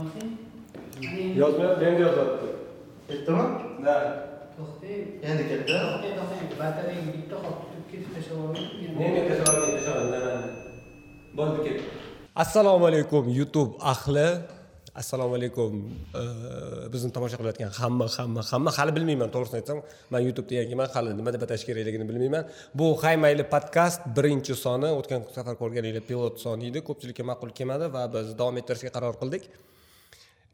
endi yozyapti Ketdimi? да to'xtang Endi ketdi. batareya bitta qolib tutib ketib tashlab tashlab olgan bo'ldi ketdi assalomu alaykum youtube ahli. Assalomu alaykum. Bizni tomosha qilayotgan hamma hamma hamma hali bilmayman to'g'risini aytsam. Man youtubeda yangiman hali nima deb atash kerakligini bilmayman. Bu hay mayli podkast birinchi soni o'tgan safar ko'rganinglar pilot soni edi. Ko'pchilikka ma'qul kelmadi va biz davom ettirishga qaror qildik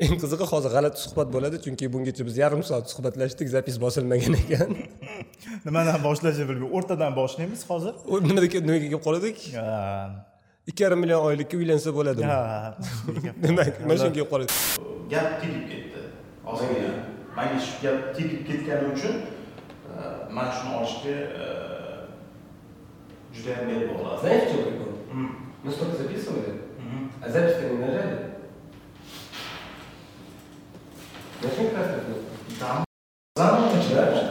eng qizig'i hozir g'alati suhbat bo'ladi chunki bungacha biz yarim soat suhbatlashdik zapis bosilmagan ekan Nimadan boshlashni bilmay o'rtadan boshlaymiz hozir. Nimaga nimaga kelib qoldik Ha. ikki yarim million oylikka uylansa bo'ladimi Ha. demak mana shunga kelib qoldik Gap tegib ketdi. Ozgina. Menga shu gap tegib ketgani uchun e, man shuni olishga e, juda ham bel bog'ladim. Знаете, прикол? Мы столько записывали, а запись-то не нажали. Очень красная кнопка. Там заново начинаешь.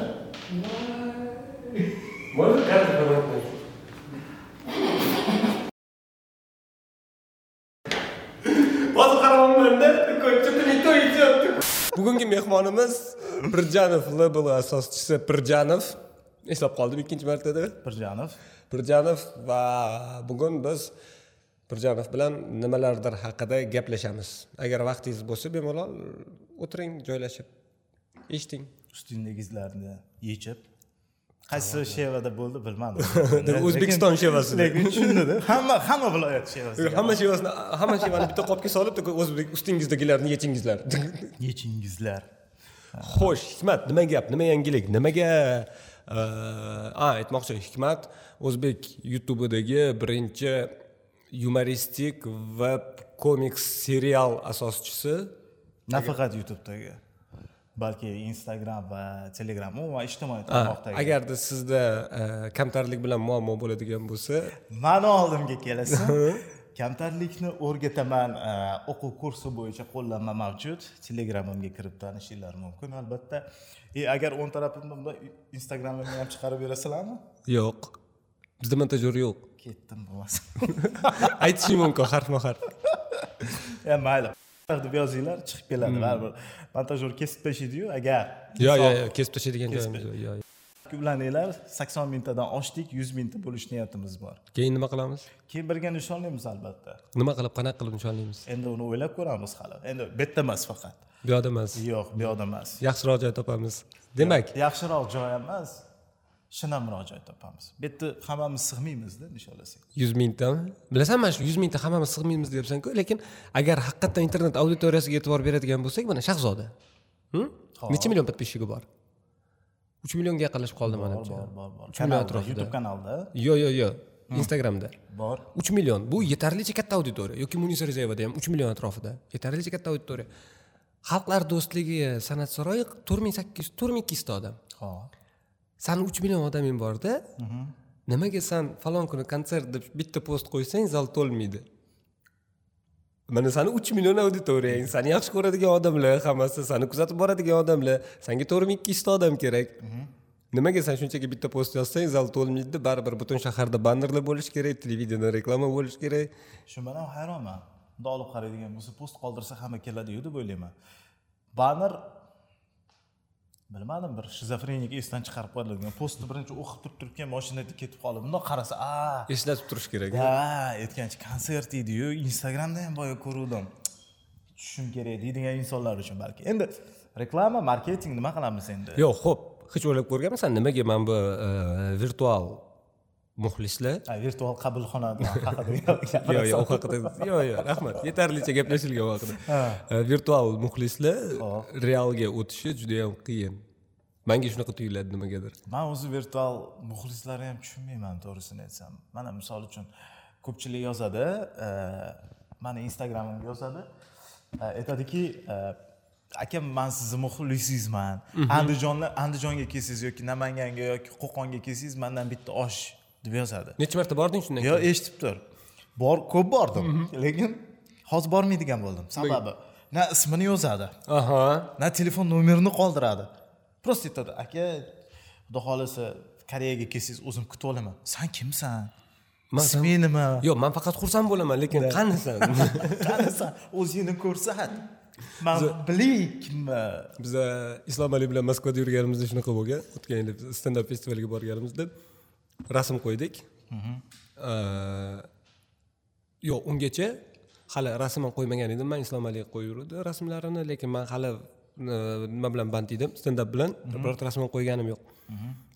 Можно карту повернуть? bugungi mehmonimiz pirjanov labeli asoschisi pirjanov eslab qoldim ikkinchi martada Birjanov. pirjanov va bugun biz pirjanov bilan nimalardir haqida gaplashamiz agar vaqtingiz bo'lsa bemalol o'tiring joylashib eshiting Ustingizlarni yechib qaysi shevada bo'ldi bilmadim. o'zbekiston shevasida Lekin tushundida. Hamma hamma viloyat shevasida. hamma shevasini hamma shevani bitta qopga solib o'zbek ustingizdagilarni yechingizlar Yechingizlar. xo'sh hikmat nima gap nima yangilik nimaga a aytmoqchi hikmat o'zbek youtubedagi birinchi yumoristik web komiks serial asoschisi Nafaqat YouTube'dagi, balki Instagram va Telegram umuman ijtimoiy tarmoqdagi. agarda sizda kamtarlik bilan muammo bo'ladigan bo'lsa Mani oldimga kelasiz. Kamtarlikni o'rgataman e, o'quv kursi bo'yicha qo'llanma mavjud. Telegramimga kirib tanishinglar mumkin albatta. E agar o'ng tarafimda Instagramimni ham chiqarib berasizlarmi? yo'q bizda montajyor yo'q Ketdim bo'lmasa. aytishing mumkin harfma harf Ya mayli. deb yozinglar chiqib keladi baribir. Montajyor kesib tashlaydi-yu agar yo'q yo'q yo'q kesib tashlaydigan joyimiz yo'q Ulaninglar 80 mingtadan oshdik, 100 mingta bo'lish niyatimiz bor. keyin nima qilamiz Keyin birga nishonlaymiz albatta. nima qilib qanaqa qilib nishonlaymiz Endi uni o'ylab ko'ramiz hali. Endi bu yerda emas faqat. bu yoqda emas Yo'q, bu yoqda emas. yaxshiroq joy topamiz demak Yaxshiroq joy emas, shinamroq joy topamiz. Bu yerda hammamiz sig'maymizda nishonlasak. yuz mingtami? Bilasan mana shu yuz mingta hammamiz sig'maymiz deyapsanku lekin agar haqiqatdan internet auditoriyasiga e'tibor beradigan bo'lsak mana shahzoda. Hm? Necha million подписчиgi bor? Uch millionga yaqinlashib qoldi manimcha bor, bor, bor. uch million atrofida. YouTube kanalda? Yo'q yo'q yo'q instagramda. Bor. uch million. Bu yetarlicha katta auditoriya. Yoki munisa rizayevada ham uch million atrofida. Yetarlicha katta auditoriya. Xalqlar do'stligi san'at saroyi to'rt ming sakkiz yuz to'rt ming ikki yuzta odam. Hop. Sani uch million odaming borda. Nimaga san falon kuni konsert deb bitta post qo'ysang zal to'lmaydi. Mana sani uch million auditoriyang sani yaxshi ko'radigan odamlar hammasi sani kuzatib boradigan odamlar sanga to'rt ming ikki yuzta odam kerak. Nimaga san shunchaki bitta post yozsang zal to'lmaydi baribir butun shaharda bannerlar bo'lishi kerak televideniyada reklama bo'lishi kerak. Shu man ham hayronman. Bunday olib qaraydigan bo'lsa, post qoldirsa hamma keladi-yu deb o'ylayman. Banner bilmadim bir shizofrenik esdan chiqarib qo'yadigan postni birinchi o'qib turib turgan mashinada ketib qolib bundoq qarasa a eslatib turish kerak ha aytgancha konsert edi-yu instagramda ham boya ko'ruvdim. Tushishim kerak deydigan insonlar uchun balki. Endi reklama marketing nima qilamiz endi? Yo'q ho'p hech o'ylab ko'rganmisan? Nimaga mana bu e, virtual muxlislar virtual qabulxona haqida yo'q yo'q u haqida yo'q yo'q rahmat yetarlicha gaplashilgan u haqida virtual muxlislar realga o'tishi juda yam qiyin manga shunaqa tuyuladi nimagadir man o'zi virtual muxlislarni ham tushunmayman to'g'risini aytsam mana misol uchun ko'pchilik yozadi mani instagramimga yozadi aytadiki akam man sizni muxlisingizman andijonda andijonga kelsangiz yoki namanganga yoki qo'qonga kelsangiz mandan bitta osh deb yozadi. Necha marta bording shundan keyin? eshitib tur bor ko'p bordim lekin hozir bormaydigan bo'ldim. Sababi na ismini yozadi aha. na telefon nomerini qoldiradi. Просто aytadi aka xudo xohlasa koreyaga kelsangiz o'zim kutib olaman. San kimsan? Isming nima yo'q man faqat xursand bo'laman lekin qanisan? qanasan o'zingni ko'rsat. Man bilay kimni biza islom ali bilan moskvada yurganimizda shunaqa bo'lgan. O'tgan yili stendap festivaliga borganimizda rasm qo'ydik. Э, yo'q ungacha hali rasm ham qo'ymagan edim. Man islom ali qo'yib yurdi rasmlarini lekin man hali e, nima bilan band edim stendap bilan birorta rasm ham qo'yganim yo'q.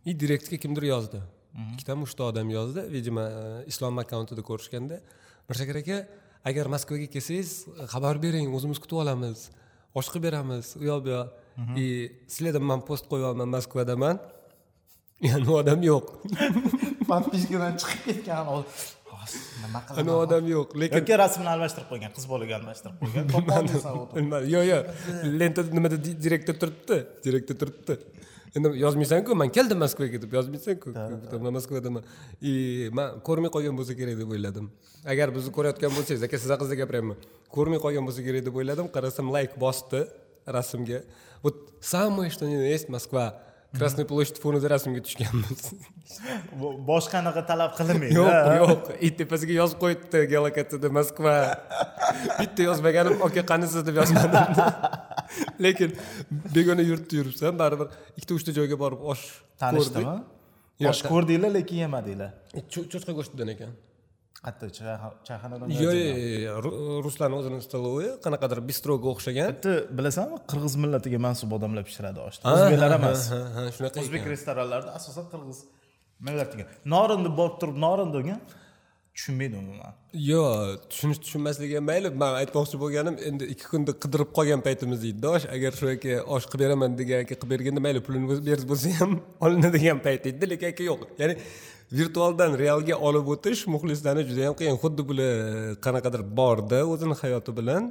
И direktga kimdir yozdi. Ikkitami uchta odam yozdi. Видимо e, islom akkauntida ko'rishganda mirshakar aka agar moskvaga kelsangiz xabar bering o'zimiz kutib olamiz osh qilib beramiz u yoq bu yoq. И следом man post qo'yyapman moskvadaman yani odam yo'q подпискаdan chiqib ketgan nima qilaman odam yo'q lekin yoki rasmni almashtirib qo'ygan qiz bolaga almashtirib qo'ygan bilmadim yo'q yo'q lentada nimada di- direktor turibdi direktor turibdi endi yozmaysanku man keldim moskvaga deb yozmaysanku man moskvadaman и man ko'rmay qolgan bo'lsa kerak deb o'yladim agar bizni ko'rayotgan bo'lsangiz aka siz haqingizda gapiryapman ko'rmay qolgan bo'lsa kerak deb o'yladim qarasam layk bosdi rasmga вот самое что ни на есть moskva красная площадь fonida rasmga tushganmiz boshqa anaqa talab qilinmaydi yo'q yo'q и tepasiga yozib qo'yibdi geolokasiyada moskva bitta yozmaganim aka qanisiz deb yozmadim lekin begona yurtda yuribsan baribir ikkita uchta joyga borib osh tanishdimi osh ko'rdinglar lekin yemadinglar Cho- cho'chqa go'shtidan ekan qayerda Chayxa- chayxonadan yo'q yo'q yo'q Ru- ruslan o'zini stolovi qanaqadir bistroga o'xshagan. Bitta bilasanmi qirg'iz millatiga mansub odamlar pishiradi oshni o'zbeklar emas shunaqa o'zbek restoranlarida asosan qirg'iz millatiga norinni borib turib norin degan tushunmaydi umuman. Yo'q tushunish tushunmasligi ham mayli man aytmoqchi bo'lganim endi ikki kunda qidirib qolgan paytimiz edi osh agar shu aka osh qilib beraman degan aka qilib berganda mayli pulini berib bo'lsa ham olinadigan payt edi lekin aka yo'q ya'ni virtualdan realga olib o'tish muxlislarni juda yam qiyin. Xuddi bular qanaqadir borda o'zini hayoti bilan.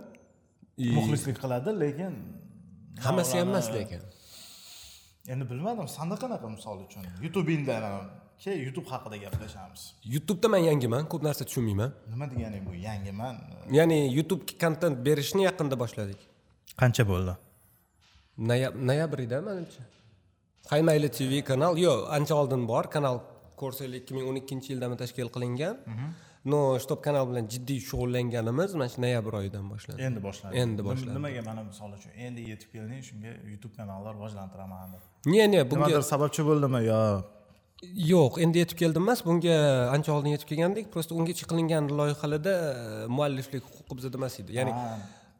И muxlislik qiladi lekin hammasi ham emas lekin. Endi bilmadim sanda qanaqa misol uchun? Youtubingda keyin youtube haqida gaplashamiz. Youtubeda man yangiman ko'p narsa tushunmayman. Nima deganing bu yangiman? Ya'ni youtube kontent berishni yaqinda boshladik. Qancha bo'ldi? Noyab- noyabrida manimcha. Haymayli tv kanal yo'q ancha oldin bor kanal ko'rsanglar ikki ming o'n ikkinchi yildami tashkil qilingan. Но чтоб kanal bilan jiddiy shug'ullanganimiz mana shu noyabr oyidan boshlandi endi boshlandi Endi boshlandi. nimaga mana misol uchun endi yetib kelding shunga youtube kanallar rivojlantiraman deb ne ne bunga nimadir sababchi bo'ldimi yo? Yo'q endi yetib keldim emas bunga ancha oldin yetib kelgandik просто ungacha qilingan loyihalarda mualliflik huquqi bizada emas edi. Ya'ni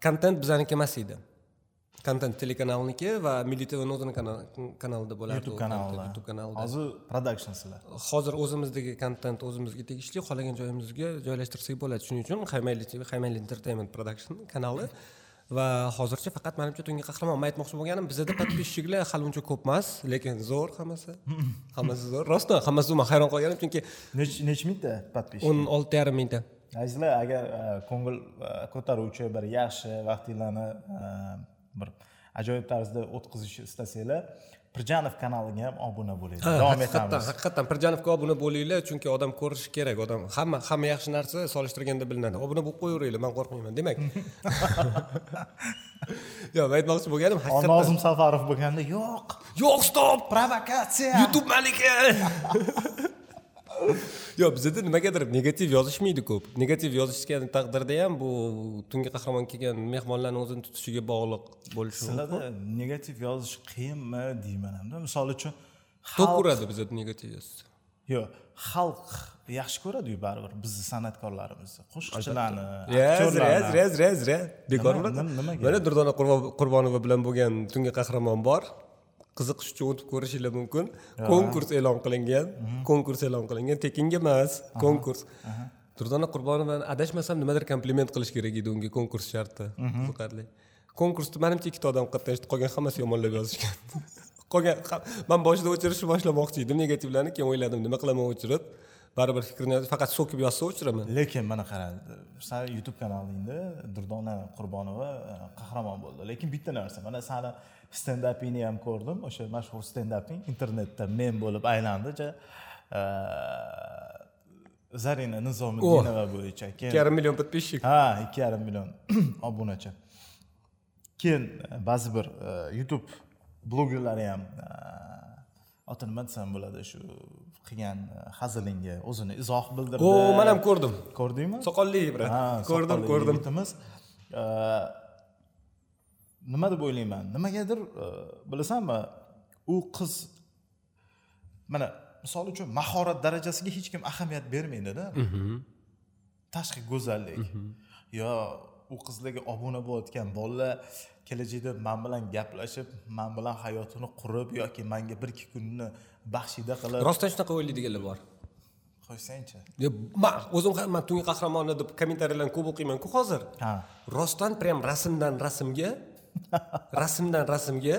kontent bizaniki emas edi kontent telekanalniki va milliy tvni o'zini kanal- kanalida bo'lardi youtube kanalida. youtube kanalida. Hozir productionslar hozir o'zimizdagi kontent o'zimizga tegishli xohlagan joyimizga joylashtirsak bo'ladi. Shuning uchun haymayli tv haymayli entertainment production kanali va hozircha faqat manimcha tungi qahramon man aytmoqchi bo'lganim bizada подписчиklar hali uncha ko'p emas lekin zo'r hammasi. Hammasi zo'r. Rostdan hammasi man hayron qolganim chunki nechi nechi mingta подписчик o'n olti yarim mingta. Azizlar agar e, ko'ngil e, ko'taruvchi bir yaxshi vaqtinglarni e, bir ajoyib tarzda o'tkazishni istasanglar pirjanov kanaliga ham obuna bo'ling Ha, davom etamiz. haqiqatdan pirjanovga obuna bo'linglar chunki odam ko'rishi kerak. Odam hamma hamma yaxshi narsa solishtirganda bilinadi. Obuna bo'lib qo'yaveringlar man qo'rqmayman. Demak. Yo'q aytmoqchi bo'lganim haqiqatdan nozim safarov bo'lganda yo'q. Yo'q stop! Provokatsiya! Youtube malika yo'q bizada nimagadir negativ yozishmaydi ko'p. Negativ yozishgan taqdirda ham bu tungi qahramon kelgan mehmonlarni o'zini tutishiga bog'liq bo'lishi mumkin. Sizlarda negativ yozish qiyinmi deyman hamda misol uchun to'p xalq uradi bizada negativ yozsa yo'q xalq yaxshi ko'radiyu baribir bizni san'atkorlarimizni qo'shiqchilarni bekor nimaga? mana durdona Qurbo- qurbonova bilan bo'lgan tungi qahramon bor qiziqish uchun o'tib ko'rishinglar mumkin. Konkurs e'lon qilingan. Konkurs e'lon qilingan. Tekinga emas konkurs. Durdona qurbonovani adashmasam nimadir kompliment qilish kerak edi unga konkurs sharti qiziqarli konkursda manimcha ikkita odam qatnashdi. Qolgan hammasi yomonlab yozishgan. Qolgan man boshida o'chirishni boshlamoqchi edim. Negativlarni keyin o'yladim. Nima qilaman o'chirib baribir fikrini faqat so'kib yozsa o'chiraman. Lekin mana qara san youtube kanalingda durdona qurbonova e, qahramon bo'ldi. Lekin bitta narsa mana sani stendapingni ham ko'rdim o'sha mashhur stendaping internetda men bo'lib aylandi e, zarina nizomiddinova bo'yicha ikki keyin yarim million подписчик ha ikki yarim million obunachi. Keyin e, ba'zi bir youtube blogerlari ham oti nima desam bo'ladi shu qilgan e, hazilingga o'zini izoh bildirdi. O man ham ko'rdim. Ko'rdingmi? Soqolli brat Ha, ko'rdim ko'rdim. yigitimiz. E, nima deb o'ylayman? Nimagadir e, bilasanmi u qiz mana misol uchun mahorat darajasiga hech kim ahamiyat bermaydida. Tashqi go'zallik. Yo u qizlarga obuna bo'layotgan bolalar kelajakda man bilan gaplashib man bilan hayotini qurib yoki manga bir ikki kunni baxshida qilib rostdan shunaqa o'ylaydiganlar bor. Qo'ysangchi. Man o'zim ham man tungi qahramoni deb kommentariyalarni ko'p o'qiymanku hozir. Ha. Rostdan prям rasmdan rasmga rasmdan rasmga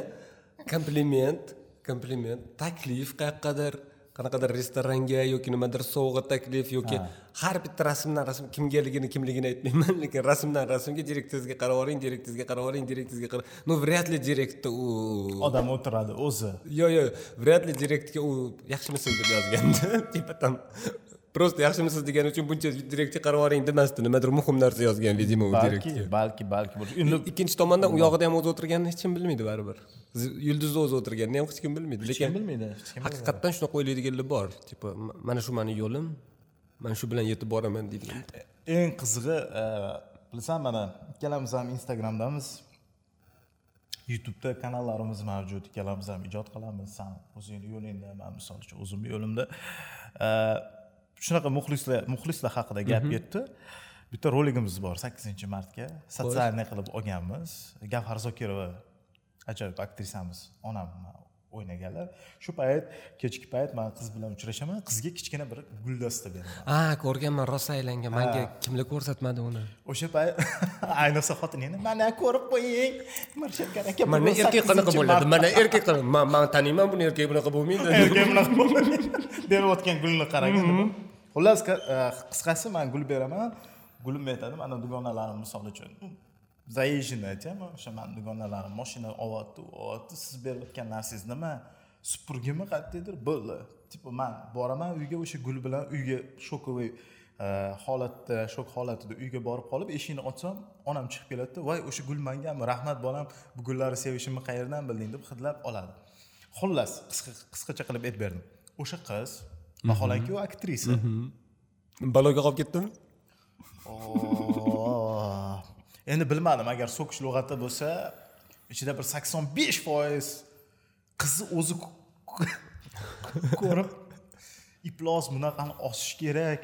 kompliment kompliment taklif qayoqqadir qanaqadir restoranga yoki nimadir sovg'a taklif yoki har bitta rasmdan rasm kimgaligini kimligini aytmayman lekin rasmdan rasmga direktingizga qarab yuboring direktingizga qarab yuboring direktingizga qarab ну вряд ли direktda u odam o'tiradi o'zi. Yo'q yo'q вряд ли direktga u yaxshimisiz deb yozgandi. Типа там просто yaxshimisiz degani uchun buncha direktga qarab yuboring demasdi. Nimadir muhim narsa yozgan видимо u balki direktga? balki balki endi ikkinchi tomondan u yog'ida ham o'zi o'tirganini hech kim bilmaydi baribir. Yulduzda o'zi o'tirganini ham hech kim bilmaydi. Hech kim lekin bilmaydi hech kim haqiqatdan shunaqa o'ylaydiganlar bor. Tипа "Ma- mana shu mani yo'lim man shu bilan yetib boraman deydigan eng qizig'i e, bilasan mana ikkalamiz ham instagramdamiz. Youtubeda kanallarimiz mavjud ikkalamiz ham ijod qilamiz. San o'zingni yo'lingda man misol uchun o'zimni yo'limda. E, shunaqa muxlislar muxlislar haqida gap ketdi bitta roligimiz bor sakkizinchi martga. Sotsiальный qilib olganmiz. Gavhar zokirova ajoyib aktrisamiz onam o'ynaganlar. Shu payt kechki payt man qiz bilan uchrashaman. Qizga kichkina bir guldasta beraman. A ko'rganman rosa aylangan. Manga kimlar ko'rsatmadi uni? O'sha payt ayniqsa xotiningni mana ko'rib qo'ying mirshakar aka mana erkak qanaqa 8-marta bo'ladi? mana erkak man man taniyman buni erkak bunaqa bo'lmaydi. Erkak bunaqa bo'lmaydi. Berayotgan gulni qaragin xullas e, qisqasi man gul beraman. Gulim aytadi mana dugonalarim misol uchun. Zaезженный aytyapman o'sha mani dugonalarim moshina olyapti olyapti siz berayotgan narsangiz nima? Supurgimi qayerdadir? Bo'ldi. Типа man boraman uyga o'sha gul bilan uyga shokovый e, holatda shok holatida uyga borib qolib eshikni ochsam onam chiqib keladida voy o'sha gul mangami rahmat bolam bu gullarni sevishimni qayerdan bilding? deb hidlab oladi. Xullas qisqacha qilib aytib berdim. O'sha qiz vaholanki u aktrisa baloga qolib ketdimi endi bilmadim agar so'kish lug'ati bo'lsa ichida bir sakson besh foiz qizni o'zi ko- ko'rib iplos bunaqani osish kerak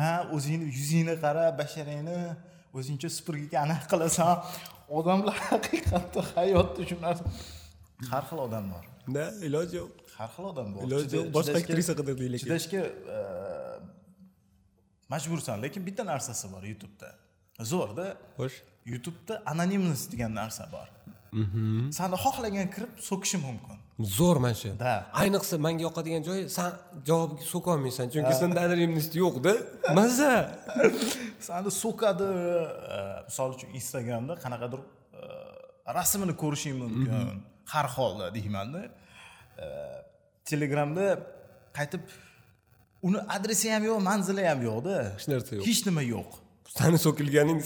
ha o'zingni yuzingni qara basharangni o'zingcha supurgiga anaqa qilasan odamlar haqiqatda hayotda shu narsa har xil odam bor na iloji yo'q har xil odam bor. Iloji yo'q boshqa aktrisa qidirdik lekin. chidashga e, majbursan lekin bitta narsasi bor youtubeda. Zo'rda xo'sh. Youtubeda anonimность degan narsa bor. Sani xohlagan kirib so'kishi mumkin. Zo'r mana shu. Da. ayniqsa manga yoqadigan joyi san javobga so'kolmaysan chunki senda anonimность yo'qda. Maza. Sani so'kadi e, misol uchun instagramda qanaqadir e, rasmini ko'rishing mumkin. Har holda deymanda telegramda qaytib uni adresi ham yo'q manzili ham yo'qda. Hech narsa yo'q. hech nima yo'q. Sani so'kilganing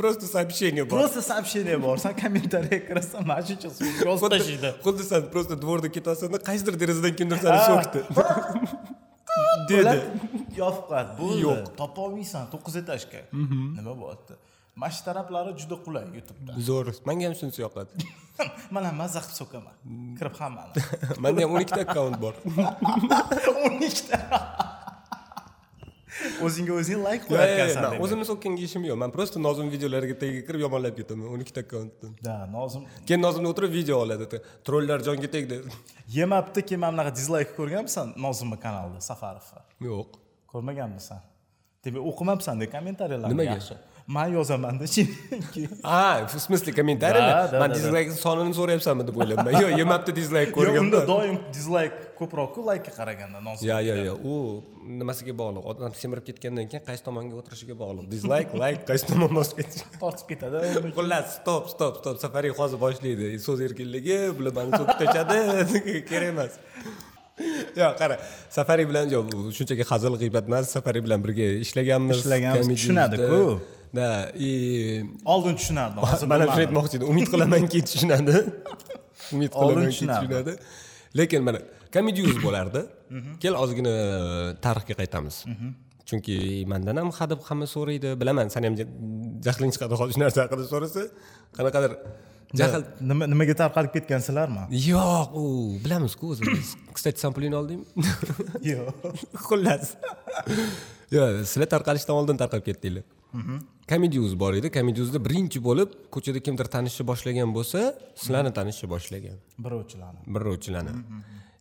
просто сообщение bor. Просто сообщение bor. San kommentariyaga kirasan mana shuncha yozib tashlaydi. xuddi san просто dvorda ketyapsanda qaysidir derazadan kimdir sani so'kdi. dedi. Yopib qo'yadi bo'ldi. Yo'q. topolmaysan to'qqiz etajga nima bo'lyapti mana shu taraplari juda qulay youtubeda. Zo'r manga ham shunisi yoqadi. Man ham mazza qilib so'kaman. Kirib hammani. Manda ham o'n ikkita akkaunt bor. O'n ikkita. O'zingga o'zing layk qilayotgansan man o'zimni so'kkanga ishim yo'q. Man просто nozim videolariga tagiga kirib yomonlab ketaman o'n ikkita akkauntdan da nozim keyin nozimni o'tirib video oladi. Trollar jonga tegdi. Yemabdi keyin mana bunaqa dizlayk ko'rganmisan nozimni kanalida safarovni yo'q. Ko'rmaganmisan? Demak o'qimabsanda kommentariyalarni Nimaga? Man yozamanda chunki a в смысле Da, kommentariyalar man da. dizlayk sonini so'rayapsanmi deb o'ylabman yo'q yemabdi dizlayk Yo, unda doim dizlayk ko'proqku laykka qaraganda nozim yo yo yo u nimasiga bog'liq? Odam semirib ketgandan keyin qaysi tomonga o'tirishiga bog'liq? Dizlayk layk qaysi tomon bosib ketish tortib ketadi xullas stop stop stop. Safariy hozir boshlaydi. So'z erkinligi bular mani so'kib tashladi. Kerak emas yo'q qara safariy bilan yo'q shunchaki hazil g'iybat emas safariy bilan birga ishlaganmiz Ishlaganmiz, tushunadi-ku. Da и oldin tushunardim hozir mana shuni aytmoqchi edim umid qilamanki tushunadi. Umid qilamanki tushunardim. tushunadi lekin mana comedy yuz bo'lardi kel ozgina tarixga qaytamiz chunki mandan ham hadeb hamma so'raydi. Bilaman sani ham ja- jahling chiqadi hozir shu narsa haqida so'rasa qanaqadir jahl nima nimaga tarqalib ketgansizlarmi yo'q u bilamizku o'zimiz кстати san pulingni oldingmi yo'q. Xullas. Yo'q sizlar tarqalishdan oldin tarqalib ketdinglar. Comediuz bor edi. Comediuzda birinchi bo'lib ko'chada kimdir tanishni boshlagan bo'lsa sizlarni tanishni boshlagan. Birovchilarni. Birovchilarni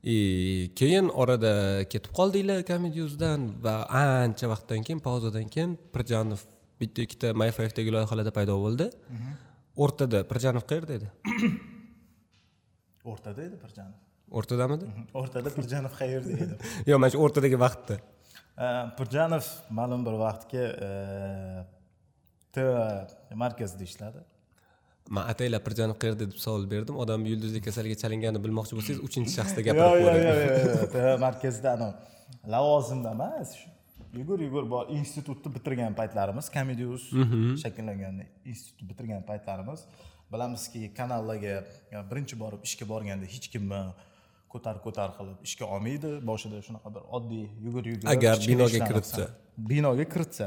и keyin orada ketib qoldinglar comediuzdan va ancha vaqtdan keyin pauzadan keyin pirjanov bitta ikkita my fivedagi loyihalarda paydo bo'ldi. O'rtada pirjanov qayerda edi? O'rtada edi pirjanov. O'rtadamidi? O'rtada pirjanov qayerda edi? Yo'q mana shu o'rtadagi vaqtda. Pirjanov ma'lum bir vaqtga tv markazida ishladi man ataylab pirjanov qayerda deb savol berdim. Odam yulduzlik kasaliga chalinganini bilmoqchi bo'lsangiz uchinchi shaxsda yo'q gapirib yo'q qo'ydi yo'q yo'q tv markazida anavi lavozimda emas. Yugur yugur bor. Institutni bitirgan paytlarimiz comedius shakllanganda institutni bitirgan paytlarimiz. Bilamizki kanallarga birinchi borib ishga borganda hech kimni ko'tar ko'tar qilib ishga olmaydi. Boshida shunaqa bir oddiy yugur yugur Agar binoga kiritsa. binoga kiritsa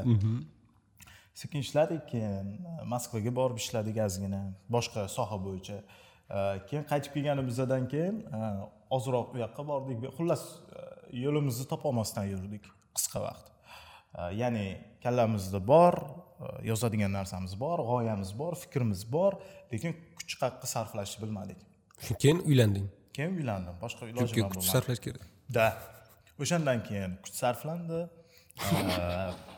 sekin ishladik keyin moskvaga borib ishladik ozgina. Boshqa soha bo'yicha E, keyin qaytib kelganimizdan keyin e, ozroq u yoqqa bordik. Xullas e, yo'limizni topolmasdan yurdik qisqa vaqt. Ya'ni kallamizda bor yozadigan narsamiz bor g'oyamiz bor fikrimiz bor lekin kuch qayerqa sarflashni bilmadik. Keyin uylanding. Keyin uylandim. Boshqa ilojim chunki kuch sarflash kerak. Da. O'shandan keyin kuch sarflandi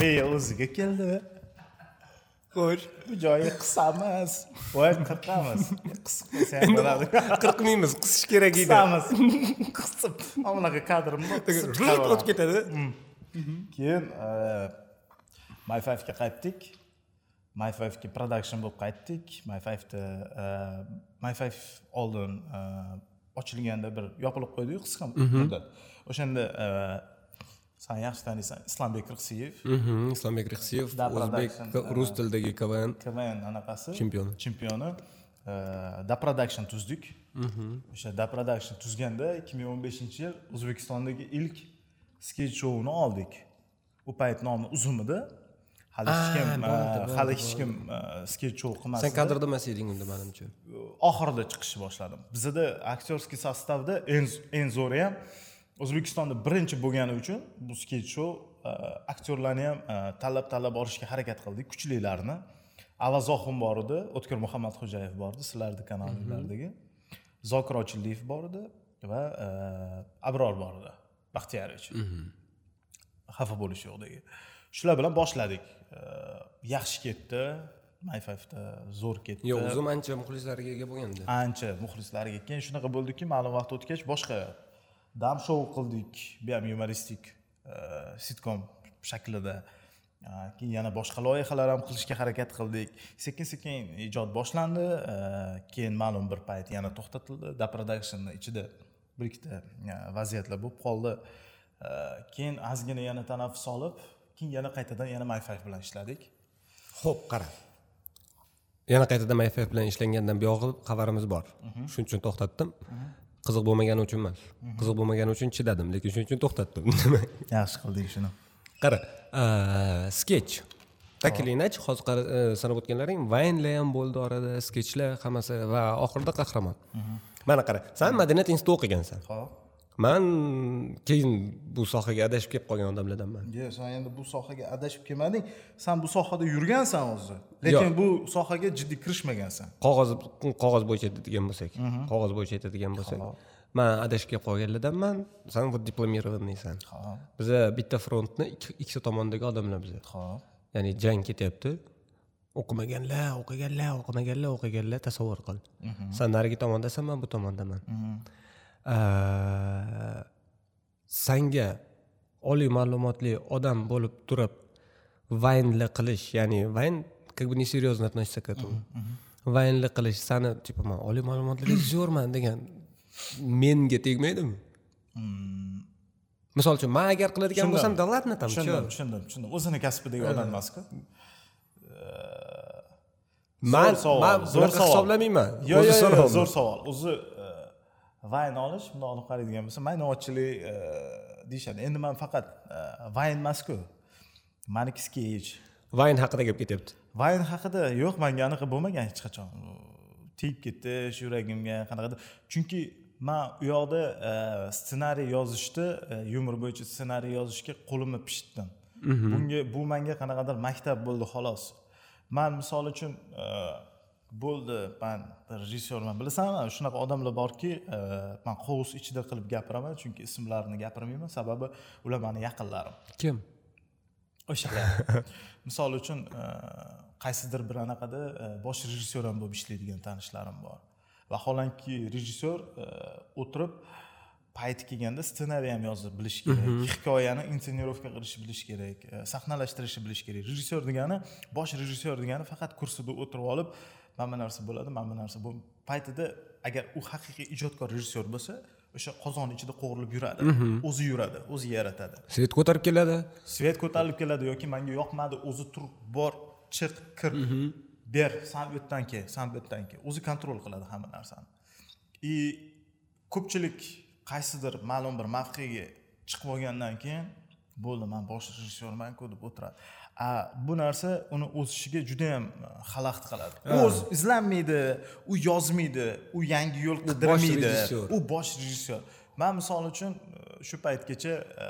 e o'ziga keldi. Xo'sh bu joyi qisqa emas voy qirqamiz. Qisib qo'ysa ham bo'ladi. qirqmaymiz qisish kerak edi. Qisamiz. Qisib. Mana bunaqa kadrim o'tib ketadi. Keyin my fivega qaytdik. My fivega production bo'lib qaytdik. My fiveda my five oldin e, ochilganda bir yopilib qo'ydiku qisqa muddat. O'shanda san yaxshi taniysan islombek rixsiyev Mhm, islombek rixsiyev Da o'zbek Production, rus tilidagi kvn kvn anaqasi. Chempioni. chempioni. E, da production tuzdik. O'sha da production tuzganda ikki ming o'n beshinchi yil o'zbekistondagi ilk sketch shouni oldik. U payt nomi uzun edi hali hech kim Ah, bo'ldi, e, hali hech kim sketch show qilmas sen kadrda emas eding unda manimcha. Oxirida chiqishni boshladim. Bizada aktyorskiy sostavda eng zo'ri ham o'zbekistonda birinchi bo'lgani uchun bu sketch show e, aktyorlarni ham e, tanlab tanlab olishga harakat qildik kuchlilarni avazoxin bor edi o'tkir muhammadxo'jayev bor edi sizlarni kanalinglardagi zokir ochildiyev bor edi va e, abror bor edi baxtiyorovich xafa bo'lish yo'q degan shular bilan boshladik. Yaxshi ketdi fiveda zo'r ketdi. Yo'q o'zim ancha muxlislarga ega bo'lganda ancha muxlislarga keyin shunaqa bo'ldiki ma'lum vaqt o'tgach boshqa dam shou qildik bu ham yumoristik e, sitkom shaklida. E, keyin yana boshqa loyihalar ham qilishga harakat qildik. Sekin sekin ijod boshlandi e, keyin ma'lum bir payt yana to'xtatildi. Da productionni ichida bir ikkita vaziyatlar bo'lib qoldi. Keyin ozgina yana tanaffus olib keyin yana qaytadan yana five bilan ishladik. Ho'p qara. Yana qaytadan mayf bilan ishlangandan buyog'i xabarimiz bor. Shuning uchun to'xtatdim qiziq bo'lmagani uchun emas. Qiziq bo'lmagani uchun chidadim lekin shuning uchun to'xtatdim. Yaxshi qildik shuni. Qara sketch. Taklingnachi hozir qara- e, sanab o'tganlaring? Vaynlar ham bo'ldi orada sketchlar hammasi va oxirida qahramon. Mana qara san madaniyat institutida o'qigansan. Ho'p man keyin bu sohaga adashib kelib qolgan odamlardanman. Yo'q sen endi bu sohaga adashib kelmading. San bu sohada yurgansan o'zi. Lekin bu sohaga jiddiy kirishmagansan. Qog'oz qog'oz bo'yicha aytadigan bo'lsak. Qog'oz bo'yicha aytadigan bo'lsak. Man adashib kelib qolganlardanman. San вот diplomированныйsan ho'p. Biza bitta frontni ikki- ikkita tomondagi odamlar biza. Ho'p. Ya'ni jang ketyapti. O'qimaganlar o'qiganlar o'qimaganlar o'qiganlar tasavvur qil. San narigi tomondasan man bu tomondaman. Aa, sanga oliy ma'lumotli odam bo'lib turib vaynli qilish ya'ni vayn как бы несерьезно относится к этому. Vaynli qilish sani типа man oliy ma'lumotli rejissyorman degan menga tegmaydimi? Misol uchun man agar qiladigan bo'lsam да ладно там tushundim tushundim tushundim. O'zini kasbidagi odam emasku man man bunaqa hisoblamayman. Yo'q yo'q zo'r savol. O'zi vayn olish bundoq olib qaraydigan bo'lsa maynovatchilik e, deyishadi. Endi man faqat e, vayn emasku maniki sketch vayn haqida gap ketyapti. Vayn haqida yo'q manga anaqa bo'lmagan hech qachon. Tegib ketish yuragimga qanaqadir. Chunki man u yoqda e, ssenariy yozishni yumor bo'yicha ssenariy yozishga qo'limni pishitdim. Mhm. bunga bu manga qanaqadir maktab bo'ldi xolos. Man misol uchun bo'ldi man rejissyorman bilasanmi? Shunaqa odamlar borki e, man qovus ichida qilib gapiraman chunki ismlarini gapirmayman. Sababi ular mani yaqinlarim. Kim? O'shalar misol uchun e, qaysidir bir anaqada bosh rejissyor ham bo'lib ishlaydigan tanishlarim bor. Vaholanki rejissyor o'tirib payti kelganda ssenariy ham yozib bilish kerak. Hikoyani insenirovka qilishni bilish kerak e, sahnalashtirishni bilish kerak. Rejissyor degani bosh rejissyor degani faqat kursida o'tirib olib mana bu narsa bo'ladi mana bu narsa bu paytida agar u haqiqiy ijodkor rejissyor bo'lsa o'sha qozon ichida qovurilib yuradi o'zi yuradi o'zi yaratadi. Svet ko'tarib keladi. Svet ko'tarilib keladi yoki manga yoqmadi o'zi tur bor chiq kir ber san bu yerdan kel san bu yerdan kel o'zi kontrol qiladi hamma narsani. И ko'pchilik qaysidir ma'lum bir mavqega chiqib olgandan keyin bo'ldi man bosh rejissyormanku deb o'tiradi bu narsa uni o'sishiga judayam e, xalaqit qiladi. O'z izlanmaydi u yozmaydi u yangi yo'l qidirmaydi u bosh rejissyor. Man misol uchun e, shu paytgacha e,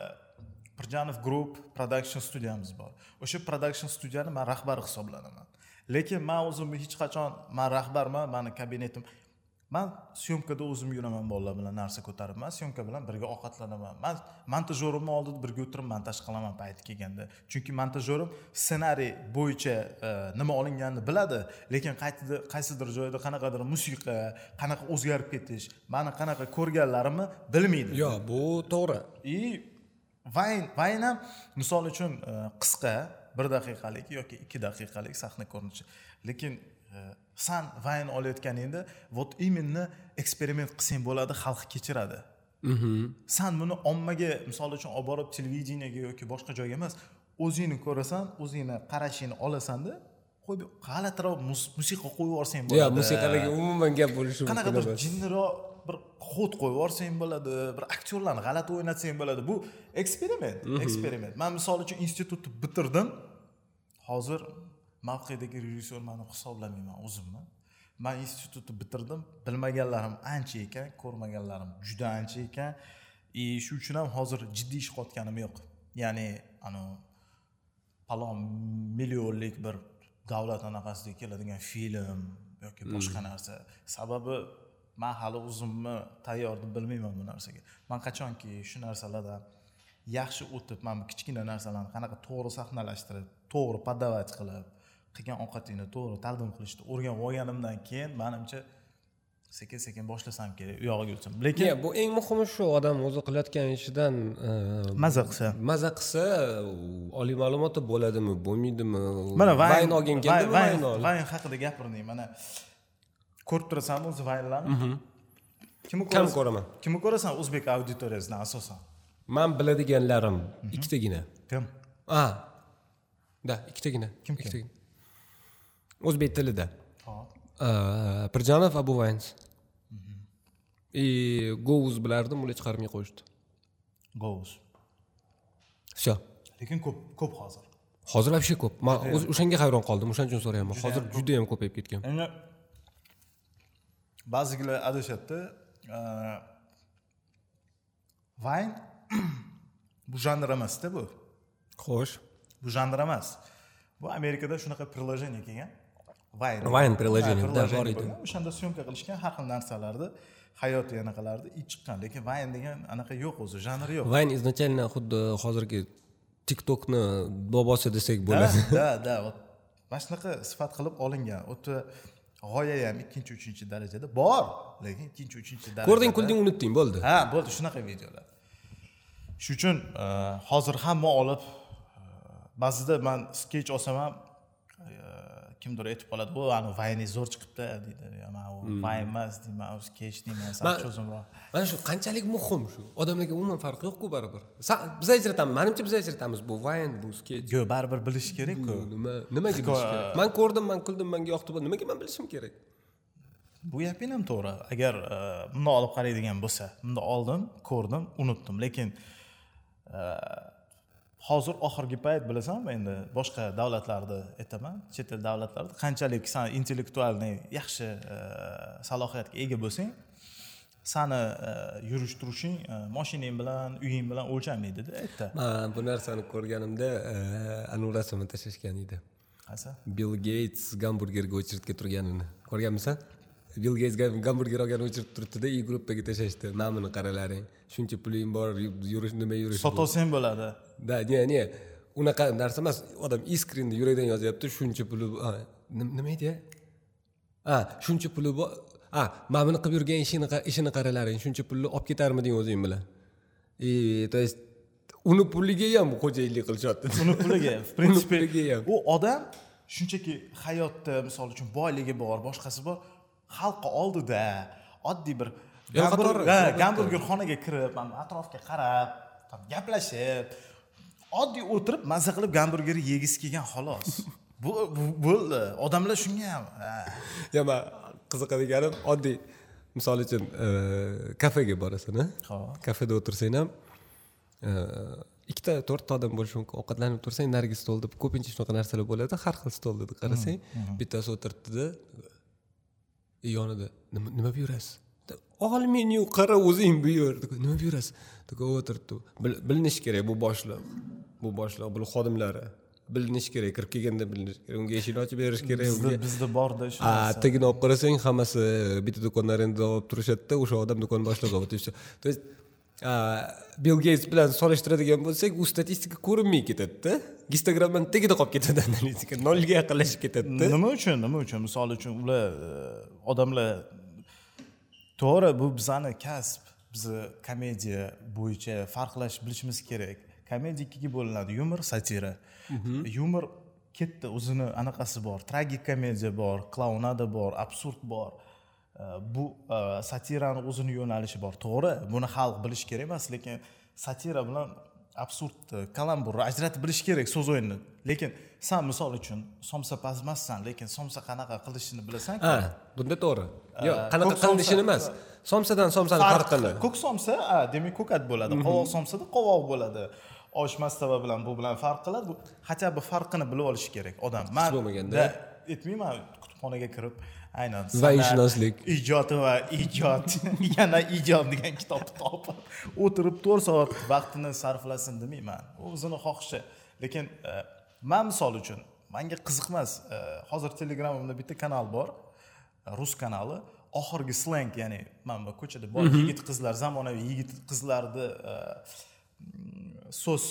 pirjanov group production studiyamiz bor. O'sha production studiyani man rahbari hisoblanaman. Lekin man o'zimni hech qachon man rahbarman mani kabinetim man syomkada o'zim yuraman bolalar bilan narsa ko'tarib man syomka bilan birga ovqatlanaman. Man montajyorimni oldida birga o'tirib montaj qilaman payti kelganda. Chunki montajyorim ssenariy bo'yicha e, nima olinganini biladi lekin qaysidir joyda qanaqadir musiqa qanaqa o'zgarib ketish mani qanaqa ko'rganlarimni bilmaydi. Yo'q bu to'g'ri. И vayn vayn ham misol uchun e, qisqa bir daqiqalik yoki ikki daqiqalik sahna ko'rinishi. Lekin e, san vayn olayotganingda вот именно eksperiment qilsang bo'ladi xalq kechiradi. San buni ommaga misol uchun olib borib televideniyega yoki boshqa joyga emas o'zingni ko'rasan o'zingni qarashingni olasanda qo'yib g'alatiroq mus- musiqa qo'yib yuborsang bo'ladi. Yo'q musiqalarga umuman gap bo'lishi mumkin qanaqadir jinniroq bir xod qo'yib yuborsang bo'ladi bir aktyorlarni g'alati o'ynatsang bo'ladi. Bu eksperiment eksperiment. Man misol uchun institutni bitirdim. Hozir mavqedagi rejissyorman deb hisoblamayman o'zimni. Man institutni bitirdim. Bilmaganlarim ancha ekan ko'rmaganlarim juda ancha ekan. И shu uchun ham hozir jiddiy ish qilayotganim yo'q. Ya'ni anavi palon millionlik bir davlat anaqasiga keladigan film yoki boshqa narsa. Sababi man hali o'zimni tayyor deb bilmayman bu narsaga. Man qachonki shu narsalardan yaxshi o'tib mana bu kichkina narsalarni qanaqa to'g'ri sahnalashtirib to'g'ri подавать qilib qilgan ovqatingni to'g'ri taqdim qilishni o'rganib olganimdan keyin manimcha sekin sekin boshlasam kerak u yog'iga o'tsam lekin bu eng muhimi shu odam o'zi qilayotgan ishidan maza qilsa maza qilsa oliy ma'lumoti bo'ladimi bo'lmaydimi mana vayn vayn olgin vayn vayn haqida gapirdik mana ko'rib turasanmi o'zi vaynlarni kimni kam ko'raman kimni ko'rasan o'zbek auditoriyasidan asosan man biladiganlarim ikkitagina kim a да ikkitagina Kim kim? ikkitagina o'zbek tilida. Pirjanov abu vayns. И govuz bilardim ular chiqarmay qo'yishdi. Govuz. Все lekin ko'p ko'p hozir. Hozir вообще ko'p. Man o'shanga hayron qoldim o'shaning uchun so'rayapman. Hozir juda yam ko'payib ketgan. Endi ba'zilar adashadida vayn bu janr emasda bu. Xo'sh. Bu janr emas. Bu amerikada shunaqa приложение kelgan vayn Vine приложение, да, bor edi. o'shanda syomka qilishgan har xil narsalarni hayotiy anaqalarni chiqqan lekin vayn degan anaqa yo'q o'zi janri yo'q. Vayn изначально xuddi hozirgi tiktokni bobosi desak bo'ladi. da da вот mana shunaqa sifat qilib olingan o'ta g'oya ham ikkinchi uchinchi darajada bor lekin ikkinchi uchinchi darajada ko'rding kulding unutding bo'ldi. Ha bo'ldi shunaqa videolar. Shuning uchun e, hozir hamma olib e, ba'zida man sketch olsam ham e, kimdir aytib qoladi o ani vayning zo'r chiqibdi deydi "Ya, man u vayn emas deyman u sketch deyman sal cho'zimroq mana shu qanchalik muhim shu odamlarga umuman farqi yo'qku baribir biz ajratamiz manimcha biz ajratamiz bu vayn bu sketch yo'q baribir bilish kerakku nima nimaga bilish kerak man ko'rdim man kuldim manga yoqdi bu nimaga man bilishim kerak bu gaping ham to'g'ri agar bundoq olib qaraydigan bo'lsa bundoq oldim ko'rdim unutdim lekin e, hozir oxirgi payt bilasanmi endi boshqa davlatlarni aytaman chet el davlatlarida qanchalik san intellektualniy yaxshi e, salohiyatga ega bo'lsang sani yurish turishing moshinang bilan uying bilan o'lchanmaydida erta man bu narsani ko'rganimda anavi rasmni tashlashgan edi. Qaysi? Bill geyts gamburgerga o'chiritga turganini. Ko'rganmisan? Bill geyts gamburger olgan o'chirib turibdida и gruppaga tashlashdi. Mana buni qaralaring. Shuncha puling bor yurish nima yurish sotolsang bo'ladi да не не. Unaqa narsa emas odam искренне yurakdan yozyapti shuncha puli nima edi a shuncha puli bor a mana buni qilib yurgan ishini ishini qaralaring shuncha pulni olib ketarmiding o'zing bilan и то есть uni puliga ham xo'jayinlik qilishyapti uni puliga в принципе ham u odam shunchaki hayotda misol uchun boyligi bor boshqasi bor xalqqa oldida oddiy bir gamburgerxonaga kirib atrofga qarab gaplashib oddiy o'tirib mazza qilib gamburger yegisi kelgan xolos. Bu bo'ldi. Odamlar shunga ham yo man qiziqadigani oddiy. Misol uchun e, kafega borasan ho'p kafeda o'tirsang ham e, ikkita to'rtta odam bo'lishi mumkin. Ovqatlanib tursang narigi stolda ko'pincha shunaqa narsalar bo'ladi. Har xil stolda qarasang. Bittasi o'tiribdida yonida nima buyurasiz? Ol menyu qara o'zing buyur. Nima buyurasiz? O'tiribdi. Bilinishi kerak bu boshliq bu boshliq bu xodimlari. Bilinishi kerak kirib kelganda bilinishi kerak. Unga eshikni ochib berish kerak bizda bizda borda shu tagini olib qarasang hammasi bitta do'kondan arenda olib turishadida o'sha odam do'kon boshlig'i то есть bill geyts bilan solishtiradigan bo'lsak u statistika ko'rinmay ketadida gistogramman tagida qolib ketadi analitika nolga yaqinlashib ketadida. Nima uchun nima uchun? Misol uchun ular e, odamlar to'g'ri bu bizani kasb bizni komediya bo'yicha farqlash bilishimiz kerak komediya ikkiga bo'linadi. Yumor satira. Mhm. yumor katta o'zini anaqasi bor. Tragik komediya bor klaunada bor absurd bor. Bu e, satirani o'zini yo'nalishi bor. To'g'ri buni xalq bilishi kerak emas lekin satira bilan absurdni kalamburni ajratib bilish kerak so'z o'yinini lekin san misol uchun somsa emassan lekin somsa qanaqa qilishini bilasan ha bunda to'g'ri. Yo'q qanaqa qilinishini emas. Somsadan somsani farqini ko'k somsa demak ko'kat bo'ladi. Mhm. qovoq somsada qovoq bo'ladi osh mastava bilan bu bilan farq qiladi. Bu хотя бы farqini bilib olishi kerak odam. Man bo'lmaganda. aytmayman kutubxonaga kirib aynan vaishunoslik ijod va ijod yana ijod degan kitobni topib o'tirib to'rt soat vaqtini sarflasin demayman. U o'zini xohishi. Lekin e, man misol uchun manga qiziq emas e, hozir telegramimda bitta kanal bor rus kanali. Oxirgi sleng ya'ni mana bu ko'chada bor mhm. yigit qizlar zamonaviy yigit qizlarni e, so'z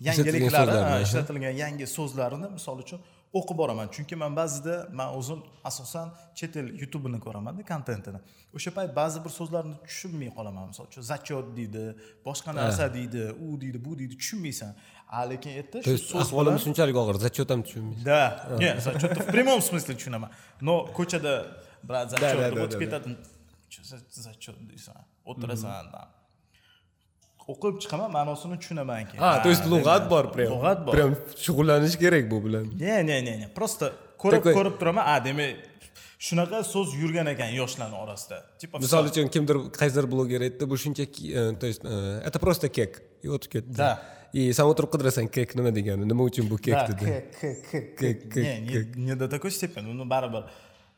yangiliklari ishlatilgan yangi so'zlarini misol uchun o'qib boraman. Chunki man ba'zida man o'zim asosan chet el youtubini ko'ramanda kontentini. O'sha payt ba'zi bir so'zlarni tushunmay qolaman. Misol uchun zachет deydi boshqa narsa deydi u deydi bu deydi tushunmaysan. A lekin erta shu so'z ahvolimiz shunchalik og'ir зачет ham tushunmaysiz да не зачет в прямом смысле tushunaman. Но ko'chada brat зачет deb o'tib ketadi зачет deysan o'tirasan o'qib chiqaman ma'nosini tushunaman keyin ha то есть лугат bor прям lug'at bor. Прям shug'ullanish kerak bu bilan. Не не не не просто ko'rib ko'rib turaman. A demak shunaqa so'z yurgan ekan yoshlarni orasida. Типа misol uchun kimdir qaysidir bloger aytdi bu shunchaki то есть это просто kek. И o'tib ketdi да. И san o'tirib qidirasan kek nima degani nima uchun bu kek dedi? kek kek kek не не до такой степени uni baribir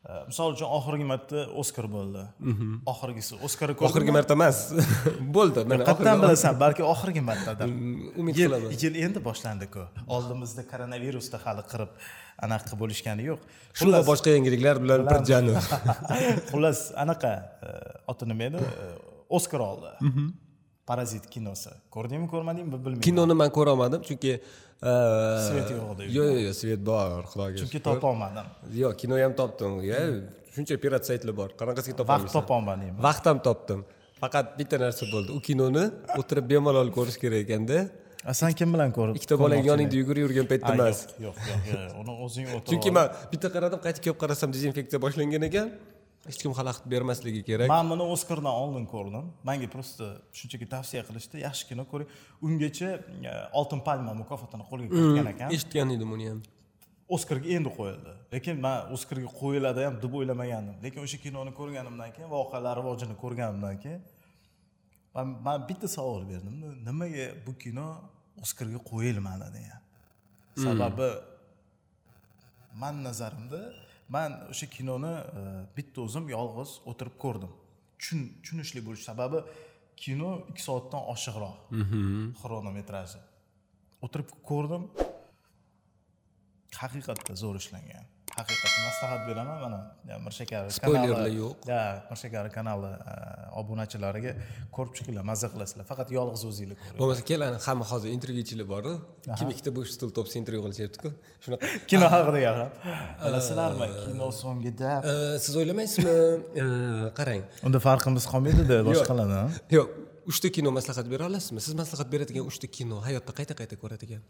misol uchun oxirgi marta oskar bo'ldi. Mhm. oxirgisi oskar oxirgi marta emas. Bo'ldi. Mana qayerdan bilasan balki oxirgi martadir mm, umid qilaman. yil endi boshlandiku. Oldimizda koronavirusda hali qirib anaqa bo'lishgani yo'q. Shu va boshqa yangiliklar bilan birjanu xullas anaqa e, oti nima edi e, oskar oldi. Mhm. parazit kinosi. Ko'rdingmi ko'rmadingmi bilmayman. Kinoni man ko'rolmadim chunki svet yo'q edi yo'q yo'q yo'q svet bor xudoga chunki topolmadim yo'q kino ham topdim shuncha pirat saytlar bor qanaqasiga topolmaysan vaqt topolmadim vaqt ham topdim faqat bitta narsa bo'ldi u kinoni o'tirib bemalol ko'rish kerak ekanda san kim bilan ko'rib ikkita bolang yoningda yugurib yurgan paytda emas yo'q yo'q yo'q uni o'zing o'tirib chunki man bitta qaradim qaytib kelib qarasam dezinfeksiya boshlangan ekan hech kim xalaqit bermasligi kerak. Man buni oskardan oldin ko'rdim. Manga просто shunchaki tavsiya qilishdi. Yaxshi kino ko'ring. Ungacha e, oltin palma mukofotini qo'lga kiritgan hmm, ekan. eshitgan edim uni ham. Oskarga endi qo'yildi. Lekin man oskarga qo'yiladi ham deb o'ylamagandim. Lekin o'sha kinoni ko'rganimdan keyin voqealar rivojini ko'rganimdan keyin man man bitta savol berdim. Nimaga bu kino oskarga qo'yilmadi degan sababi man nazarimda man o'sha kinoni e, bitta o'zim yolg'iz o'tirib ko'rdim. Tushunishli bo'lishi sababi kino ikki soatdan oshiqroq. Xronometraji o'tirib ko'rdim. Haqiqatda zo'r ishlangan haqiqatdan maslahat beraman. Mana mirshakar spoilerlar yo'q. Ha mirshakar kanali e, obunachilariga ko'rib chiqinglar mazza qilasizlar. Faqat yolg'iz o'zinglar ko'ring. Bo'lmasa kelani hamma hozir intervyuchilar boru kim ikkita bo'sh stul topsa intervyu qilishyaptiku shunaqa. Kino haqida gapirib bilasizlarmi kino so'ngida siz o'ylamaysizmi qarang. Unda farqimiz qolmaydida boshqalardan yo'q. Uchta kino maslahat bera olasizmi? Siz maslahat beradigan uchta kino hayotda qayta qayta ko'radigan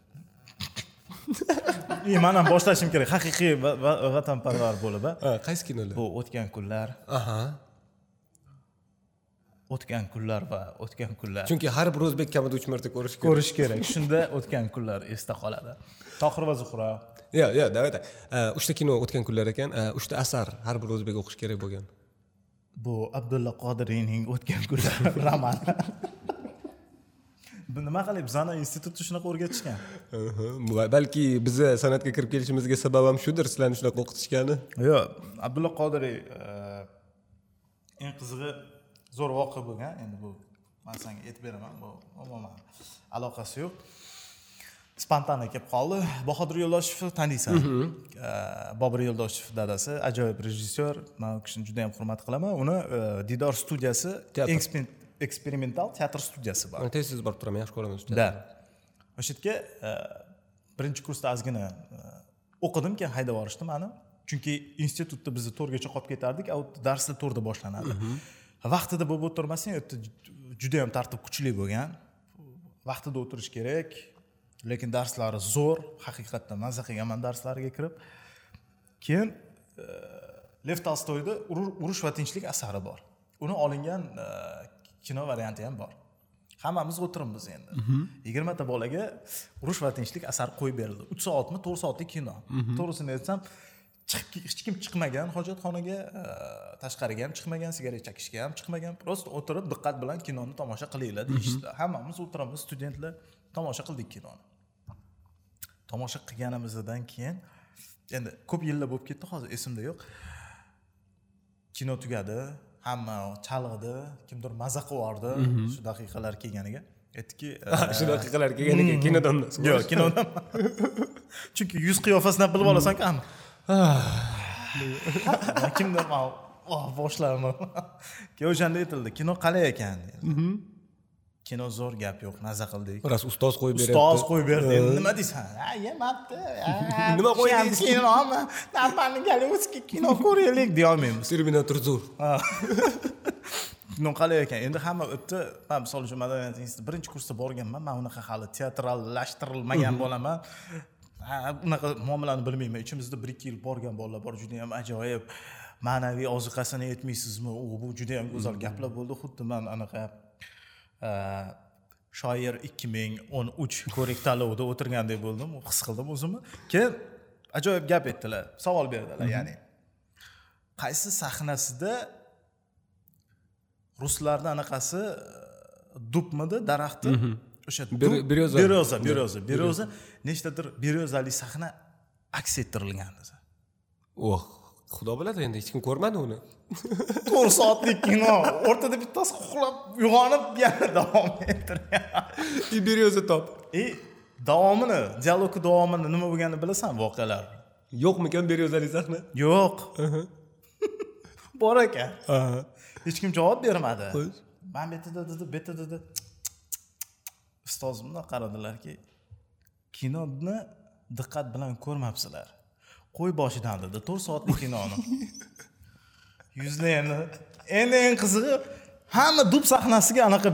и man ham boshlashim kerak haqiqiy vatanparvar bo'lib qaysi kinolar bu o'tgan kunlar aha o'tgan kunlar va o'tgan kunlar chunki har bir o'zbek kamida uch marta ko'rish kerak ko'rish kerak shunda o'tgan kunlar esda qoladi tohir va zuhra yo'q yo'q давай так. Uchta kino o'tgan kunlar ekan uchta asar har bir o'zbek o'qishi kerak bo'lgan bu abdulla qodiriyning o'tgan kunlar romani nima qilay bizani institutda shunaqa o'rgatishgan? Balki biza san'atga kirib kelishimizga sabab ham shudir sizlarni shunaqa o'qitishgani? Yo'q abdulla qodiriy e, eng qizig'i zo'r voqea bo'lgan. Endi bu man senga aytib beraman bu umuman aloqasi yo'q. Spontana kelib qoldi. Bahodir yo'ldoshevni taniysan e, bobur yo'ldoshev dadasi ajoyib rejissyor. Man u kishini juda yam hurmat qilaman. Uni e, diydor studiyasi eksperimental teatr studiyasi bor tez tez borib turaman yaxshi ko'raman да. O'sha yerga birinchi kursda ozgina o'qidim keyin haydab yuborishdi mani chunki institutda biz to'rtgacha qolib ketardik a darslar to'rtda boshlanadi vaqtida bo'lib o'tirmasang u yerda juda yam tartib kuchli bo'lgan vaqtida o'tirish kerak lekin darslari zo'r haqiqatdan maza qilganman darslariga kirib keyin lev tolstoyni urush va tinchlik asari bor uni olingan kino varianti ham bor. Hammamiz o'tiribmiz endi. Yigirmata bolaga urush va tinchlik asari qo'yib berildi. Uch soatmi to'rt soatlik kino. To'g'risini aytsam chiqib hech kim chiqmagan hojatxonaga e, tashqariga ham chiqmagan sigaret chekishga ham chiqmagan просто o'tirib diqqat bilan kinoni tomosha qilinglar deyishdi. Hammamiz o'tiramiz studentlar tomosha qildik kinoni. Tomosha qilganimizdan keyin endi ko'p yillar bo'lib ketdi hozir esimda yo'q. Kino tugadi hamma chalg'idi kimdir maza qilib yubordi shu daqiqalar kelganiga. Aytdiki shu daqiqalar kelganiga kinodan yo'q kinodan chunki yuz qiyofasidan bilib olasanku hamma kimdir boshlarim keyin o'shanda aytildi kino qalay ekan kino zo'r gap yo'q maza qildik. Rost ustoz qo'yib beryapti ustoz qo'yib berdi. Endi nima deysan? Yemabdi nima qo'ydingiz kinomi navbatni gollivudskiy kino ko'raylik deyolmaymiz. Terminator zo'r kino qalay ekan. Endi hamma yerda man misol uchun madaniyat instituti birinchi kursda borganman. Man unaqa hali teatrallashtirilmagan bolaman. Unaqa muomalani bilmayman. Ichimizda bir ikki yil borgan bolalar bor. Juda yam ajoyib. Ma'naviy ozuqasini aytmaysizmi? U bu juda yam go'zal gaplar bo'ldi. Xuddi man anaqa shoir ikki ming o'n uch ko'rik tanlovida o'tirgandek bo'ldim his qildim o'zimni. Keyin ajoyib gap aytdilar savol berdilar ya'ni qaysi sahnasida ruslarni anaqasi dubmidi daraxti? O'sha beryoza beryoza beryoza beryoza nechtadir beryozali sahna aks ettirilgan desa oh xudo biladi endi hech kim ko'rmadi uni. To'rt soatlik kino. O'rtada bittasi uxlab uyg'onib yana davom ettirgan. И beryoza top. И davomini dialogni davomini nima bo'lganini bilasan voqealar. Yo'qmikan beryozali sahna yo'q. Bor ekan. Hech kim javob bermadi. Man bu yerda dedi bu yerda dedi ustozim bundoq qaradilarki kinoni diqqat bilan ko'rmabsizlar qo'y boshidan dedi to'rt soatlik kinoni. Yuzda endi endi eng qizig'i hamma dub sahnasiga anaqa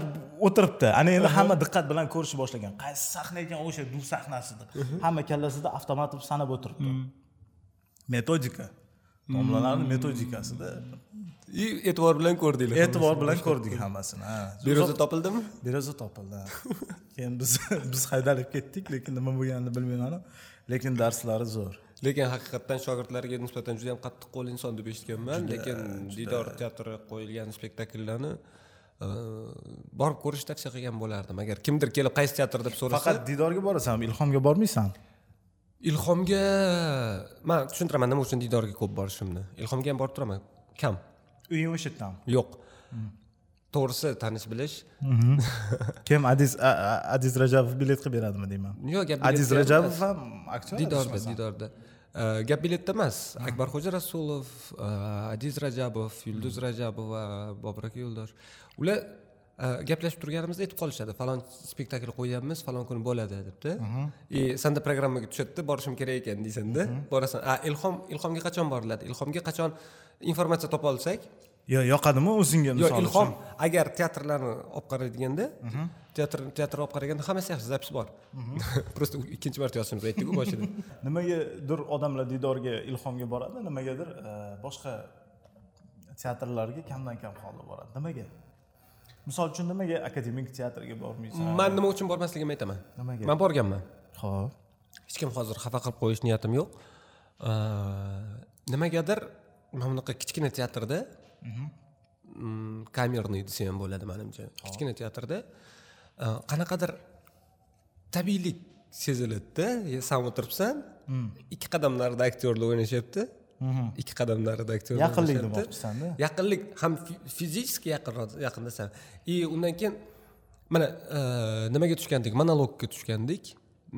o'tiribdi. Ana endi hamma diqqat bilan ko'rishni boshlagan. Qaysi sahna ekan o'sha dub sahnasi deb hamma kallasida avtomat sanab o'tiribdi. Metodika. Domlalarni metodikasida. И e'tibor bilan ko'rdinglar e'tibor bilan ko'rdik hammasini ha. Bero'za topildimi? Bero'za topildi keyin biz biz haydalib ketdik lekin nima bo'lganini bilmayman lekin darslari zo'r lekin haqiqatdan shogirdlarga nisbatan juda yam qattiq qo'l inson deb eshitganman lekin didor teatri qo'yilgan spektakllarni e, borib ko'rishni tavsiya qilgan bo'lardim. Agar kimdir kelib qaysi teatr deb so'rasa faqat didorga borasanmi ilhomga bormaysan? Ilhomga man tushuntiraman nima uchun didorga ko'p borishimni. Ilhomga ham borib turaman kam. Uying o'sha yerdami yo'q to'g'risi tanish bilish. Kim? Adiz adiz rajabov bilet qilib beradimi deyman. Yo'q gap adiz rajabov ham aktyor didorda didorda. Gap biletda emas. Akbarxo'ja rasulov uh, adiz rajabov yulduz rajabova bobur aka yo'ldosh ular uh, gaplashib turganimizda aytib qolishadi. Falon spektakl qo'yyapmiz falon kuni bo'ladi debdi. И sanda programmaga tushadida borishim kerak ekan deysanda. Borasan. A ilhom ilhomga qachon boriladi? Ilhomga qachon informatsiya topa olsak yo yoqadimi o'zingga misol ilhom uchun? agar teatrlarni olib qaradiganda teatr teatr olib qaraganda hammasi yaxshi zapis bor. Просто ikkinchi marta yozishimiz aytdiku boshida. Nimagadir odamlar didorga ilhomga boradi nimagadir e, boshqa teatrlarga kamdan kam holda boradi. Nimaga? Misol uchun nimaga akademik teatrga bormaysan? Man nima uchun bormasligimni aytaman. Nimaga? man borganman. Ho'p hech kim hozir xafa qilib qo'yish niyatim yo'q. Nimagadir mana bunaqa kichkina teatrda kamerniy desa ham bo'ladi manimcha kichkina teatrda qanaqadir tabiiylik seziladida san o'tiribsan ikki qadam narida aktyorlar o'ynashyapti ikki qadam narida aktyorlar Yaqinlik demoqchisanda? yaqinlik ham fi- fizически yaqinroq yaqindasan и undan keyin mana nimaga tushgandik monologga tushgandik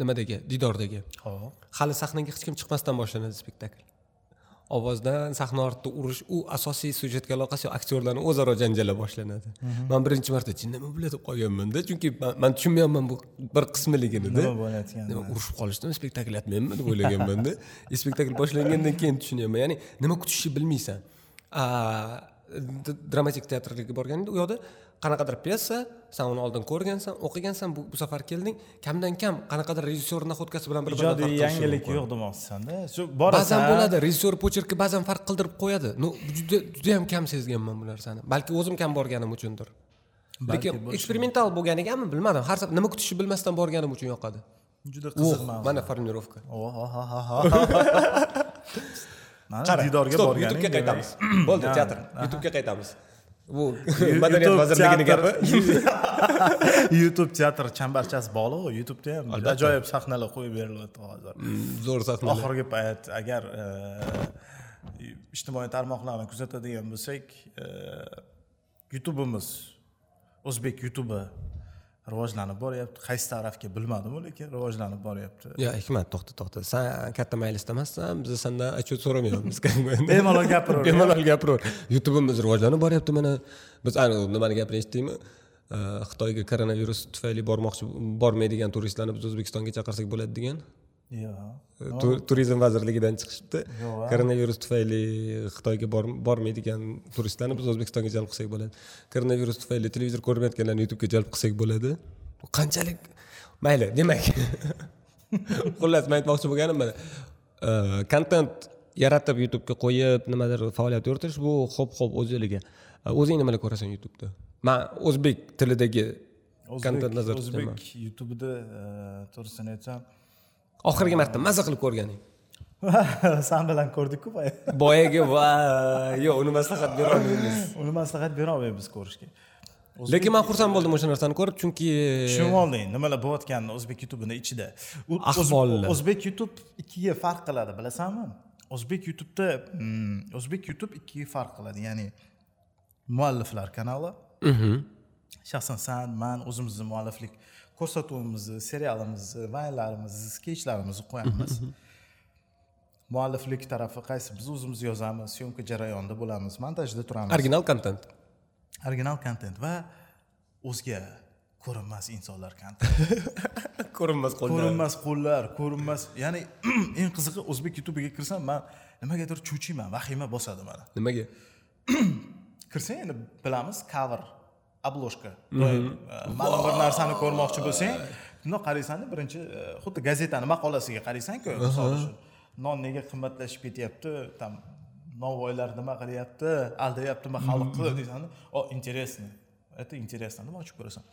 nimadagi didordagi ho'p hali sahnaga hech kim chiqmasdan boshlanadi spektakl ovozdan sahna ortida urish u asosiy syujetga aloqasi yo'q. Aktyorlarni o'zaro janjali boshlanadi. Man birinchi marta nima bo'ladi deb qolganmanda chunki man- man tushunmayapman bu bir qismiligini nima bo'layotganini. Nima urushib qolishdimi spektakl aytmayapmi deb o'ylaganmanda. Spektakl boshlangandan keyin tushunyapman ya'ni nima kutishni bilmaysan. Dramatik teatrga borganda u yoqda qanaqadir pyesa san uni oldin ko'rgansan o'qigansan bu, bu safar kelding. Kamdan kam qanaqadir rejissyor naxotkasi bilan bir biridan ijodiy yangilik yo'q demoqchisanda. Shu borasan ba'zan bo'ladi rejissyor почерки ba'zan farq qildirib qo'yadi. Ну juda juda ham kam sezganman bu narsani balki o'zim kam borganim uchundir. Lekin eksperimental bo'lganigami bilmadim. Har safar nima kutishni bilmasdan borganim uchun yoqadi. Juda qiziq mana formirovka qara didorga stop borganing youtubega qaytamiz. Bo'ldi teatr. Youtubega qaytamiz bu YouTube madaniyat vazirligini gapi. Youtube teatr chambarchasi bog'liq youtubeda ham ajoyib sahnalar qo'yib berilyapti hozir. Zo'r sahnalar. Oxirgi payt agar e, ijtimoiy tarmoqlarni kuzatadigan bo'lsak e, youtubeimiz o'zbek youtubi rivojlanib boryapti. Qaysi tarafga bilmadimu lekin rivojlanib boryapti. Yo hikmat to'xta to'xta. San katta maylisda emassan biz sandan отчет so'ramayapmiz. Bemalol gapiraver bemalol gapiraver. Youtubeimiz rivojlanib boryapti mana. Biz ani nimani gapini eshitdingmi xitoyga koronavirus tufayli bormoqchi bormaydigan turistlarni biz o'zbekistonga chaqirsak bo'ladi degan. yo'q turizm vazirligidan chiqishibdi. Koronavirus tufayli xitoyga bor- bormaydigan turistlarni biz o'zbekistonga jalb qilsak bo'ladi. Koronavirus tufayli televizor ko'rmayotganlarni youtubega jalb qilsak bo'ladi. Qanchalik? Mayli demak. Xullas man aytmoqchi bo'lganim mana kontent yaratib youtubega qo'yib nimadir faoliyat yuritish bu xo'p xo'p o'ziliga o'zing nimalar ko'rasan youtubeda? Man o'zbek tilidagi kontent nazarda tutaman o'zbek youtubeda to'g'risini aytsam oxirgi marta maza qilib ko'rganing. San bilan ko'rdikku boya boyagi va yo'q uni maslahat berolmaymiz uni maslahat berolmaymiz ko'rishga. Lekin man xursand bo'ldim o'sha narsani ko'rib chunki tushunib olding nimalar bo'layotganini o'zbek youtubini ichida. Ahvollar. o'zbek youtube ikkiga farq qiladi bilasanmi? O'zbek youtubeda mm, o'zbek youtube ikkiga farq qiladi. Ya'ni mualliflar kanali. Mhm. shaxsan san man o'zimizni mualliflik ko'rsatuvimizni serialimizni vaynlarimizni sketchlarimizni qo'yamiz. Mualliflik tarafi qaysi? Biz o'zimiz yozamiz syomka jarayonida bo'lamiz montajda turamiz. Original kontent original kontent va o'zga ko'rinmas insonlar kontent ko'rinmas qo'llar. Ko'rinmas qo'llar ko'rinmas ya'ni eng qizig'i o'zbek youtubiga kirsam man nimagadir cho'chiyman vahima bosadi mani nimaga? Kirsang endi bilamiz cover обложка. Ma'lum bir narsani ko'rmoqchi bo'lsang bundoq qaraysanda birinchi xuddi gazetani maqolasiga qaraysanku misol uchun non nega qimmatlashib ketyapti там novvoylar nima qilyapti aldayaptimi xalqni deysan o интересно. Это интересно deb ochib ko'rasan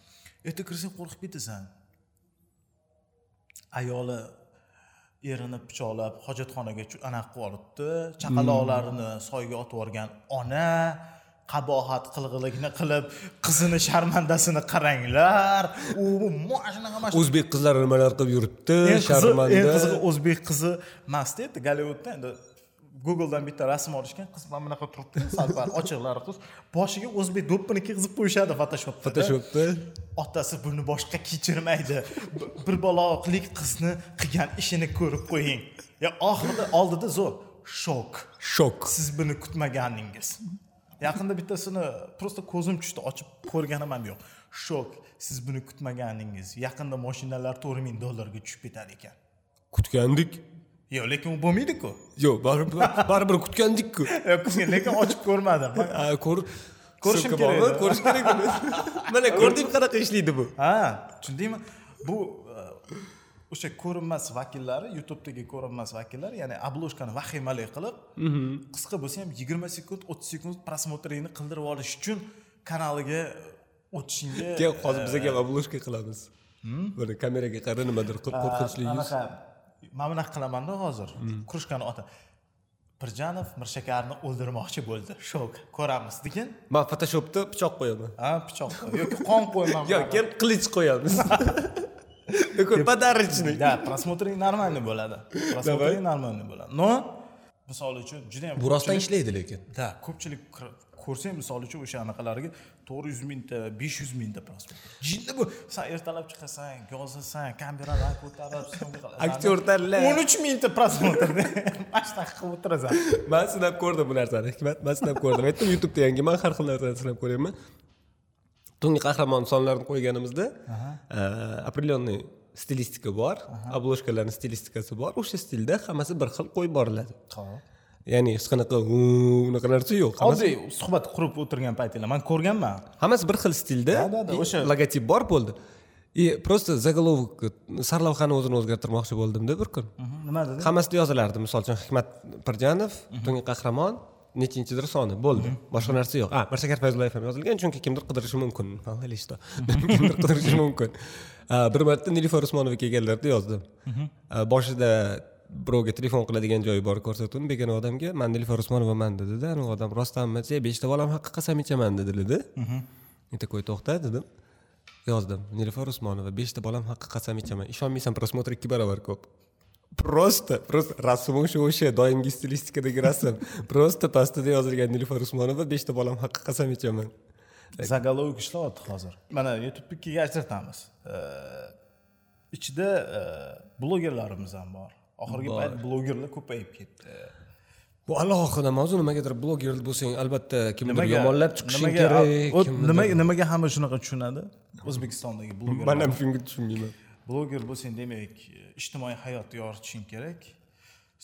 erta kirsang qo'rqib ketasan ayoli erini pichoqlab hojatxonaga anaqa qilib olibdi chaqaloqlarini soyga otib yuborgan ona qabohat qilg'ilikni qilib qizini sharmandasini qaranglar. U mana shunaqa mana o'zbek qizlari nimalar qilib yuribdi? Qizi eng sharmanda qizig'i o'zbek qizi emas edi gollivudda. Endi googledan bitta rasm olishgan qiz mana bunaqa turibdi. Sal pal ochiqlari qiz. Boshiga o'zbek do'ppini kiygizib qo'yishadi photoshopda photoshopda. Otasi buni boshqa kechirmaydi. Bir baloqlik qizni qilgan ishini ko'rib qo'ying. Ya oxirida oldida zo'r. Shok. Shok. Siz buni kutmaganingiz yaqinda bittasini просто ko'zim tushdi ochib ko'rganim ham yo'q. Shok siz buni kutmaganingiz. Yaqinda moshinalar to'rt ming dollarga tushib ketar ekan. Kutgandik? Yo'q lekin u bo'lmaydiku. Yo'q baribir baribir kutgandikku. Lekin ochib ko'rmadim. Ko'rishim kerak. ko'rish kerak mana ko'rdingmi qanaqa ishlaydi bu? Ha tushundingmi? Bu o'sha ko'rinmas vakillari youtubedagi ko'rinmas vakillar ya'ni obложкani vahimali qilib qisqa bo'lsa ham yigirma sekund o'ttiz sekund prosmotringni qildirib olish uchun kanaliga o'tishingga keyin hozir bizaga ham обложка qilamiz. Buni kameraga qara nimadir qil- qo'rqinchli yuz. anaqa mana bunaqa qilamanda hozir. Krujkani oti pirjanov mirshakarni o'ldirmoqchi bo'ldi shok ko'ramiz. Degan man photoshopda pichoq qo'yaman. Ha pichoq yoki qon qo'yman yo'q keyin qilich qo'yamiz такой подарочный. Да просмотрing нормальный bo'ladi просмотрing нормальный bo'ladi но misol uchun juda yam bu rostdan ishlaydi lekin. Да ko'pchilik ko'rsang misol uchun o'sha anaqalarga to'rt yuz mingta besh yuz mingta prosmotr jinni bu. San ertalab chiqasan yozasan kameralar ko'tarib Aktyor tanla. o'n uch mingta prosmotr mana shunaqa qilib o'tirasan. Man sinab ko'rdim bu narsani hikmat. Man sinab ko'rdim. Aytdim youtubeda yangi man har xil narsani sinab ko'ryapman tungi qahramon sonlarini qo'yganimizda определенный stilistika bor обложкаlarni stilistikasi bor o'sha stilda hammasi bir xil qo'yib boriladi. Ya'ni hech qanaqa unaqa narsa yo'q. Oddiy suhbat qurib o'tirgan paytinglar man ko'rganman. Hammasi bir xil stilda Да, да, o'sha- logotip bor bo'ldi. И просто заголовок sarlavhani o'zini o'zgartirmoqchi bo'ldimda bir kun. Nima dedi? Hammasida yozilardi. Misol uchun hikmat pirjanov tungi qahramon nechinchidir soni bo'ldi. Boshqa narsa yo'q. A mirshakar fayzullayev ham yozilgan chunki kimdir qidirishi mumkin. Kimdir qidirishi mumkin bir marta nilufar usmonova kelganlarida yozdim. A, boshida birovga telefon qiladigan joyi bor ko'rsatuvni begona odamga man nilufar usmonovaman dedida anavi odam rostdanmi "Che, beshta bolam haqqa qasam ichaman dedilarda и такой to'xta dedim. Yozdim nilufar usmonova beshta bolam haqqa qasam ichaman ishonmaysan prosmotr ikki barobar ko'p. Просто просто rasmi o'sha o'sha doimgi stilistikadagi rasm. Просто pastida yozilgan nilufar usmonova beshta bolam haqqa qasam ichaman zaголовок ishlayapti hozir. Mana youtube ikkiga ajratamiz Э, ichida э, blogerlarimiz ham bor. Oxirgi payt blogerlar ko'payib ketdi. Bu alohida mavzu nimagadir bloger bo'lsang albatta nimaga yomonlab chiqishing kerak nimaga nimaga hamma shunaqa tushunadi? O'zbekistondagi blogerlar man ham shunga tushunmayman. Bloger bo'lsang demak ijtimoiy hayotni yoritishing kerak.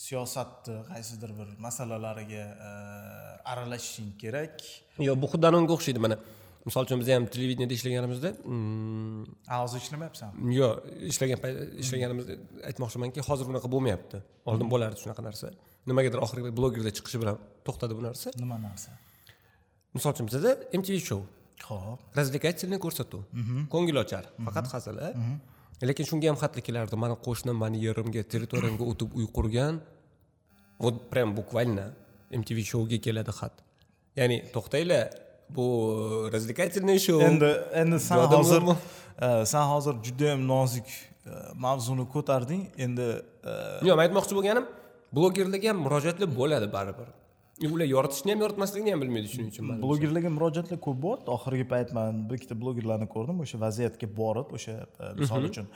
Siyosatni qaysidir bir masalalariga e, aralashishing kerak. Yo'q bu xuddi unga o'xshaydi mana misol uchun biz ham televideniyada ishlaganimizda mm, hozir ishlamayapsan? Yo'q ishlagan ishlaganimizda aytmoqchimanki hozir bunaqa bo'lmayapti. Oldin bo'lardi shunaqa narsa. Nimagadir oxirgi blogerda chiqishi bilan to'xtadi bu narsa. Nima narsa? Misol uchun bizada mtv show. Ho'p развлекательный ko'rsatuv. Ko'ngilochar faqat hazil lekin shunga ham xatlar kelardi. Mani qo'shnim mani yerimga territoriyamga o'tib uy qurgan. Вот прям буквально mtv showga keladi xat. Ya'ni to'xtanglar bu развлекательный show endi endi san hozir san hozir judayam nozik mavzuni ko'tarding endi yo'q man aytmoqchi bo'lganim blogerlarga ham murojaatlar bo'ladi baribir ular yoritishni ham yoritmasligini ham bilmaydi shuning uchun blogerlarga murojaatlar ko'p bo'lyapti oxirgi payt man bir ikkita blogerlarni ko'rdim o'sha vaziyatga borib o'sha misol uchun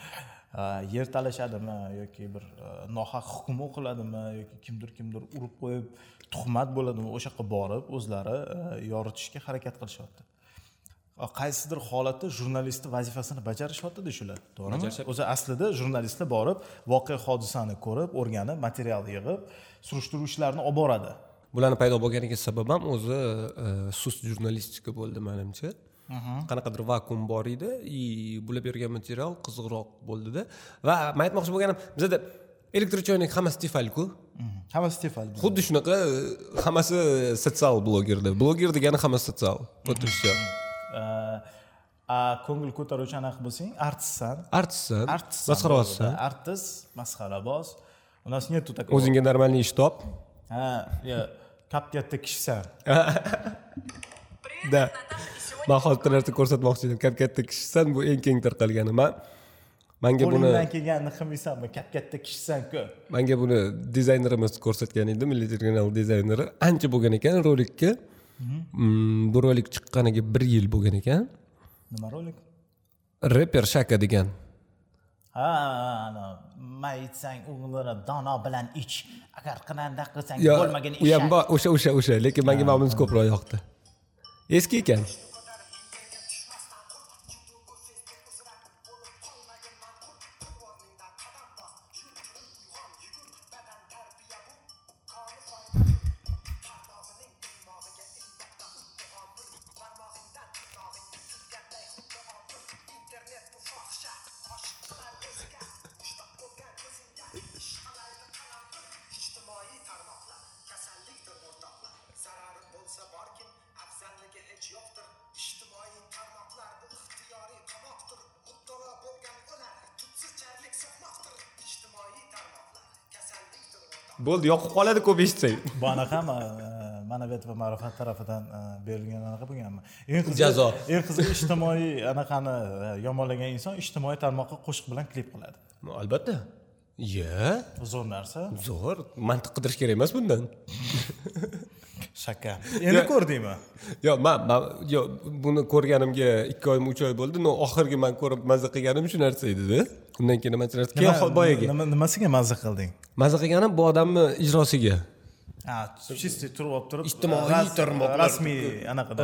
yer talashadimi yoki bir e, nohaq hukm o'qiladimi yoki kimdir kimdir urib qo'yib tuhmat bo'ladimi? O'sha yoqqa borib o'zlari e, yoritishga harakat qilishyapti. E, qaysidir holatda jurnalistni vazifasini bajarishyaptida shular to'g'rimi? O'zi aslida jurnalistlar borib voqea hodisani ko'rib o'rganib material yig'ib surishtiruv ishlarini olib boradi. Bularni paydo bo'lganiga sabab ham o'zi e, sust jurnalistika bo'ldi manimcha qanaqadir vakuum bor edi и bular bergan material qiziqroq bo'ldida. Va man aytmoqchi bo'lganim bizada elektrochoynak hammasi tefalku. Hammasi tefal xuddi shunaqa e, hammasi sotsial blogerda bloger degani hammasi sotsial вот и все a ko'ngil ko'taruvchi anaqa bo'lsang artistsan. Artistsan? Artistsan. Masxarabozsan? Artist masxaraboz у нас нету такого o'zingga нормальный ish top. Ha yo kap katta kishisan да man hozir bitta narsa ko'rsatmoqchi edim. Kap katta kishisan bu eng keng tarqalgani. Man manga buni qo'lingdan kelganini qilmaysanmi? Kap katta kishisanku manga buni dizaynerimiz ko'rsatgan edi milliy telekanal dizayneri. Ancha bo'lgan ekan rolikka. Mm, bu rolik chiqqaniga bir yil bo'lgan ekan. Nima rolik? Reper shaka degan. Ha ana mayitsang o'g'lini dono bilan ich. Agar qanday qilsang bo'lmagan u ham bor o'sha o'sha o'sha. Lekin manga mana bunisi ko'proq yoqdi. Eski ekan bo'ldi yoqib qoladi ko'p eshitsang. Bu anaqami e, ma'naviyat va ma'rifat tarafidan e, berilgan anaqa bo'lganmi? Eng qizi Jazo. eng qizi ijtimoiy anaqani e, yomonlagan inson ijtimoiy tarmoqqa qo'shiq bilan klip qiladi. Albatta. Ya zo'r narsa. Zo'r. Mantiq qidirish kerak emas bundan. Shaka endi ko'rdingmi? Yo man man yo buni ko'rganimga ikki oymi uch oy bo'ldi. Но oxirgi man ko'rib mazza qilganim shu narsa edida undan keyin nima narsa keyin boyagi? nima nimasiga mazza qilding? Mazza qilganim bu odamni ijrosiga. Чистый turib olib turib Ijtimoiy tarmoqlar. rasmiy anaqada.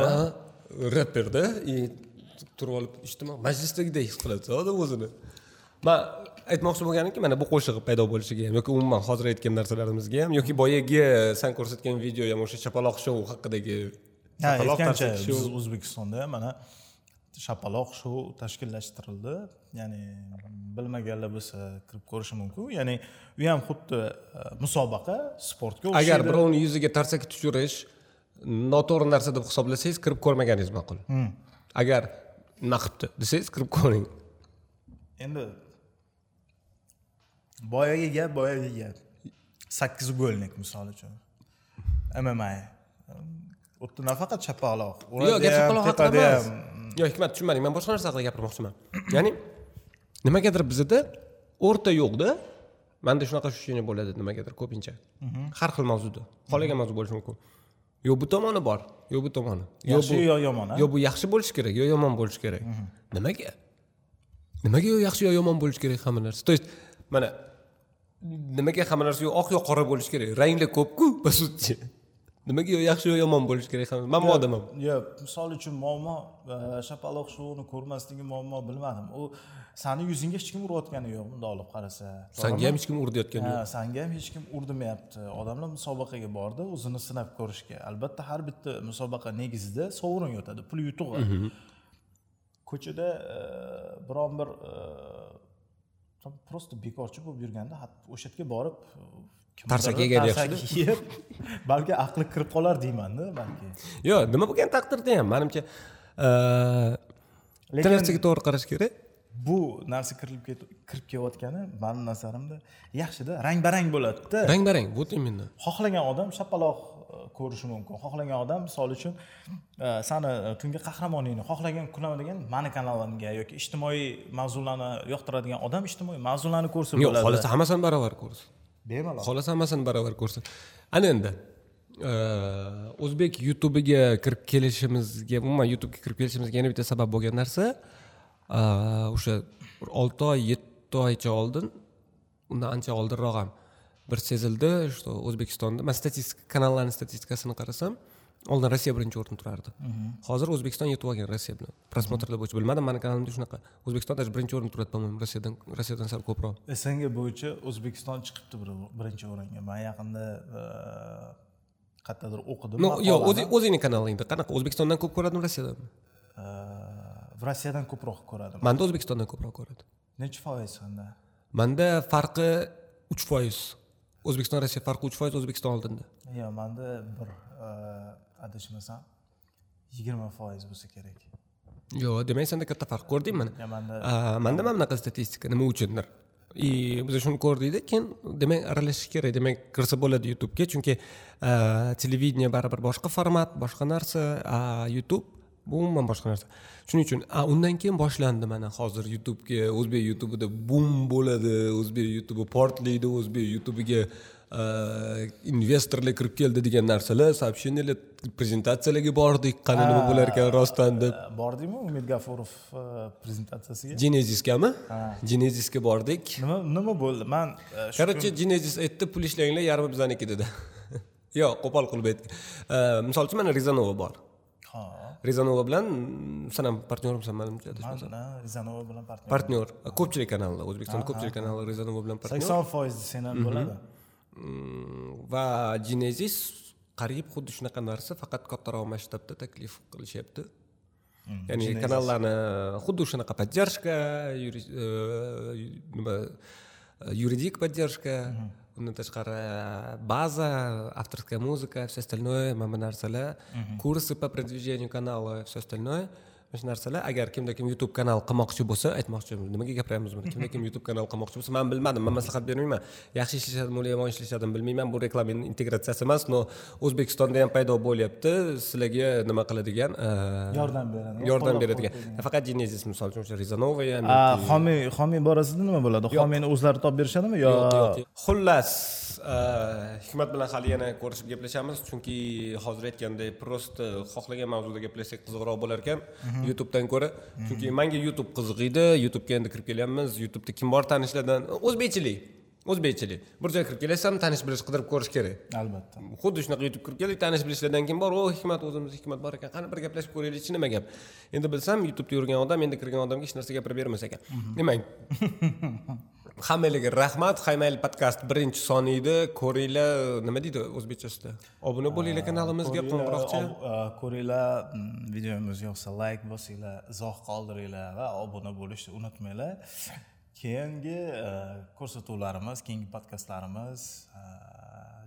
Reperda и turib olib ijtimoiy majlisdagidek his qiladi odam o'zini. Man aytmoqchi bo'lganimki mana bu qo'shiq paydo bo'lishiga ham yoki umuman hozir aytgan narsalarimizga ham yoki boyagi san ko'rsatgan video ham o'sha chapaloq shou haqidagi ha chapaloq o'zbekistonda mana shapaloq shou tashkillashtirildi. Ya'ni bilmaganlar bo'lsa kirib ko'rishi mumkin. Ya'ni u ham xuddi e, musobaqa sportga o'xshaydi. Agar birovni yuziga tarsaki tushirish noto'g'ri narsa deb hisoblasangiz kirib ko'rmaganingiz ma'qul. Agar nima qilibdi desangiz kirib ko'ring. Endi boyagi gap boyagi gap. Sakkiz golnik misol uchun. Mma u yerda nafaqat chapaloq. Yo'q gap chapaloq haqida emas yo'q hikmat tushunmading man boshqa narsa haqida gapirmoqchiman. Ya'ni nimagadir bizada o'rta yo'qda manda shunaqa ощущение bo'ladi nimagadir ko'pincha. Har xil mavzuda. Xohlagan mavzu bo'lishi mumkin. Yo bu tomoni bor yo bu tomoni. Yo yaxshi yo yomon yo bu yaxshi bo'lishi kerak yo yomon bo'lishi kerak. Nimaga? Nimaga yo yaxshi yo yomon bo'lishi kerak hamma narsa? То есть mana nimaga hamma narsa yo oq yo qora bo'lishi kerak? Ranglar ko'pku по сути nimaga yo yaxshi yo yomon bo'lishi kerak hamma man bu odamman yo'q misol uchun muammo e, shapaloq shovuni ko'rmasligi muammo bilmadim. U sani yuzingga hech kim urayotgani yo'q bundoq olib qarasa. Sanga ham hech kim urayotgani yo'q. sanga ham hech kim urdimayapti odamlar musobaqaga bordi o'zini sinab ko'rishga. Albatta har bitta musobaqa negizida sovrin yotadi pul yutug'i. Ko'chada e, biron bir e, просто bekorchi bo'lib yurganda o'sha yerga borib e, Tarsaki yegani tarsaki yeb balki aqli kirib qolar deymanda balki. Yo'q nima bo'lgan taqdirda ham manimcha bitta narsaga to'g'ri qarash kerak. bu narsa kirilib ket- kirib kelayotgani mani nazarimda yaxshida rang barang bo'ladida. Rang barang вот именно xohlagan odam shapaloq ko'rishi mumkin. Xohlagan odam misol uchun sani tungi qahramoningni xohlagan kunaman degan mani kanalimga yoki ijtimoiy mavzularni yoqtiradigan odam ijtimoiy mavzularni ko'rsa yo'q bo'ladi. xohlasa hammasini barobar ko'rsin bemalol. Xohlasa hammasini barobar ko'rsin. Ana endi e, o'zbek youtubiga kirib kelishimizga umuman youtubega kirib kelishimizga yana bitta sabab bo'lgan narsa e, o'sha bir olti oy yetti oycha oldin undan ancha oldinroq ham bir sezildi. Что o'zbekistonda man statistika kanallarni statistikasini qarasam oldin rossiya birinchi o'rinda turardi. Hozir o'zbekiston yetib olgan rossiya bilan prosmotrlar bo'yicha bilmadim mani kanalimda shunaqa. O'zbekiston даже birinchi o'rinda turadi по моему rossiyadan rossiyadan sal ko'proq. Sng bo'yicha o'zbekiston chiqibdi bir- birinchi o'ringa. Man yaqinda e, qayerdadir o'qidim yo'q o'zingni kanalingda. Qanaqa o'zbekistondan ko'p ko'radimi rossiyadanmi E, rossiyadan ko'proq ko'radim. Manda o'zbekistondan ko'proq ko'radi. Necha foiz unda manda farqi uch foiz. O'zbekiston rossiya farqi uch foiz o'zbekiston oldinda. Yo'q manda bir e, adashmasam yigirma foiz bo'lsa kerak. Yo'q demak senda katta farq ko'rding mana manda- manda mana bunaqa statistika nima uchundir? И biz shuni ko'rdikda keyin demak aralashish kerak demak kirsa bo'ladi youtubega chunki e, televidение baribir boshqa format boshqa narsa youtube bu umuman boshqa narsa. Shuning uchun undan keyin boshlandi mana hozir youtubega o'zbek youtubida bum bo'ladi o'zbek youtubi portlaydi o'zbek youtubiga investorlar kirib keldi degan narsalar сообщениялар prezentatsiyalarga bordik qani nima bo'lar ekan rostdan deb bordingmi umid gafurov prezentatsiyasiga geneziskami genezisga bordik nima nima bo'ldi man короче genezis aytdi pul ishlanglar yarmi bizaniki dedi yo'q qo'pol qilib aytdi misol uchun mana rizanova bor ha rizanova bilan san ham partnyormisan manimcha adashmasam man rizanova bilan partnyor partnyor ko'pchilik kanallar o'zbekistonda ko'pchilik kanallar rizanova bilan partnyor sakson foiz sen ham bo'ladi va genezis qariyb xuddi shunaqa narsa faqat kattaroq masshtabda taklif qilishyapti ya'ni kanallarni xuddi shunaqa поддержка э, nima yuridik поддержка undan tashqari baza авторская музыка все остальное mana bu narsalar kurсы по продвижению канала все остальное shu narsalar. Agar kimda kim youtube kanal qilmoqchi bo'lsa aytmoqchi nimaga gapiryapmiz buni? Kimda kim youtube kanal qilmoqchi bo'lsa man bilmadim man maslahat bermayman. Yaxshi ishlashadimi yomon ishlashadimi bilmayman bu reklama integratsiyasi emas но o'zbekistonda ham paydo bo'lyapti sizlarga nima qiladigan yordam beradi yordam beradigan. faqat genezis misol uchun o'sha rizanovaya A, homiy homiy borasida nima bo'ladi? Homiyni o'zlari topib berishadimi yo xullas hikmat bilan hali yana ko'rishib gaplashamiz. Chunki hozir aytgandek просто xohlagan mavzuda gaplashsak qiziqroq bo'lar ekan youtubedan ko'ra. Chunki manga youtube qiziq edi youtubega endi kirib kelyapmiz. Youtubeda kim bor tanishlardan? O'zbekchilik o'zbekchilik. Bir joyga kirib kelasan tanish bilish qidirib ko'rish kerak. Albatta. Xuddi shunaqa youtube kirib keldik tanish bilishlardan kim bor? O hikmat o'zimiz hikmat bor ekan. Qani bir gaplashib ko'raylikchi nima gap. Endi bilsam youtubeda yurgan odam endi kirgan odamga hech narsa gapirib bermas ekan. Demak hammanglarga rahmat. Haymayli podkast birinchi soni edi ko'ringlar nima deydi o'zbekchasida? Obuna bo'linglar kanalimizga qo'ng'iroqcha ko'ringlar mm, videomiz yoqsa layk bosinglar izoh qoldiringlar va obuna bo'lishni unutmanglar. Keyingi ko'rsatuvlarimiz keyingi podkastlarimiz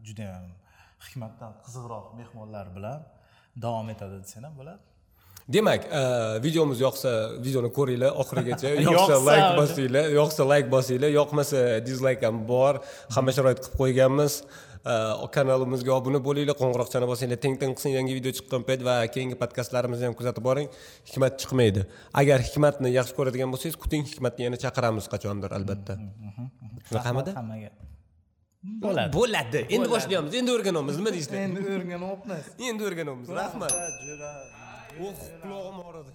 judayam hikmatdan qiziqroq mehmonlar bilan davom etadi desang ham bo'ladi demak e, videomiz yoqsa videoni ko'ringlar oxirigacha. Yoqsa layk uni. bosinglar yoqsa layk bosinglar. Yoqmasa dizlayk ham bor. Hamma sharoit qilib qo'yganmiz. E, kanalimizga obuna bo'linglar qo'ng'iroqchani bosinglar. Teng teng qilsin yangi video chiqqan payt va keyingi podkastlarimizni ham kuzatib boring. Hikmat chiqmaydi. Agar hikmatni yaxshi ko'radigan bo'lsangiz kuting hikmatni yana chaqiramiz qachondir albatta. Shunaqamidi hammaga. Bo'ladi. Bo'ladi. Endi boshlayapmiz. Endi o'rganyapmiz nima deysizlar endi o'rganyapmiz endi o'rganyapmiz rahmat o'q qulog'im og'ridi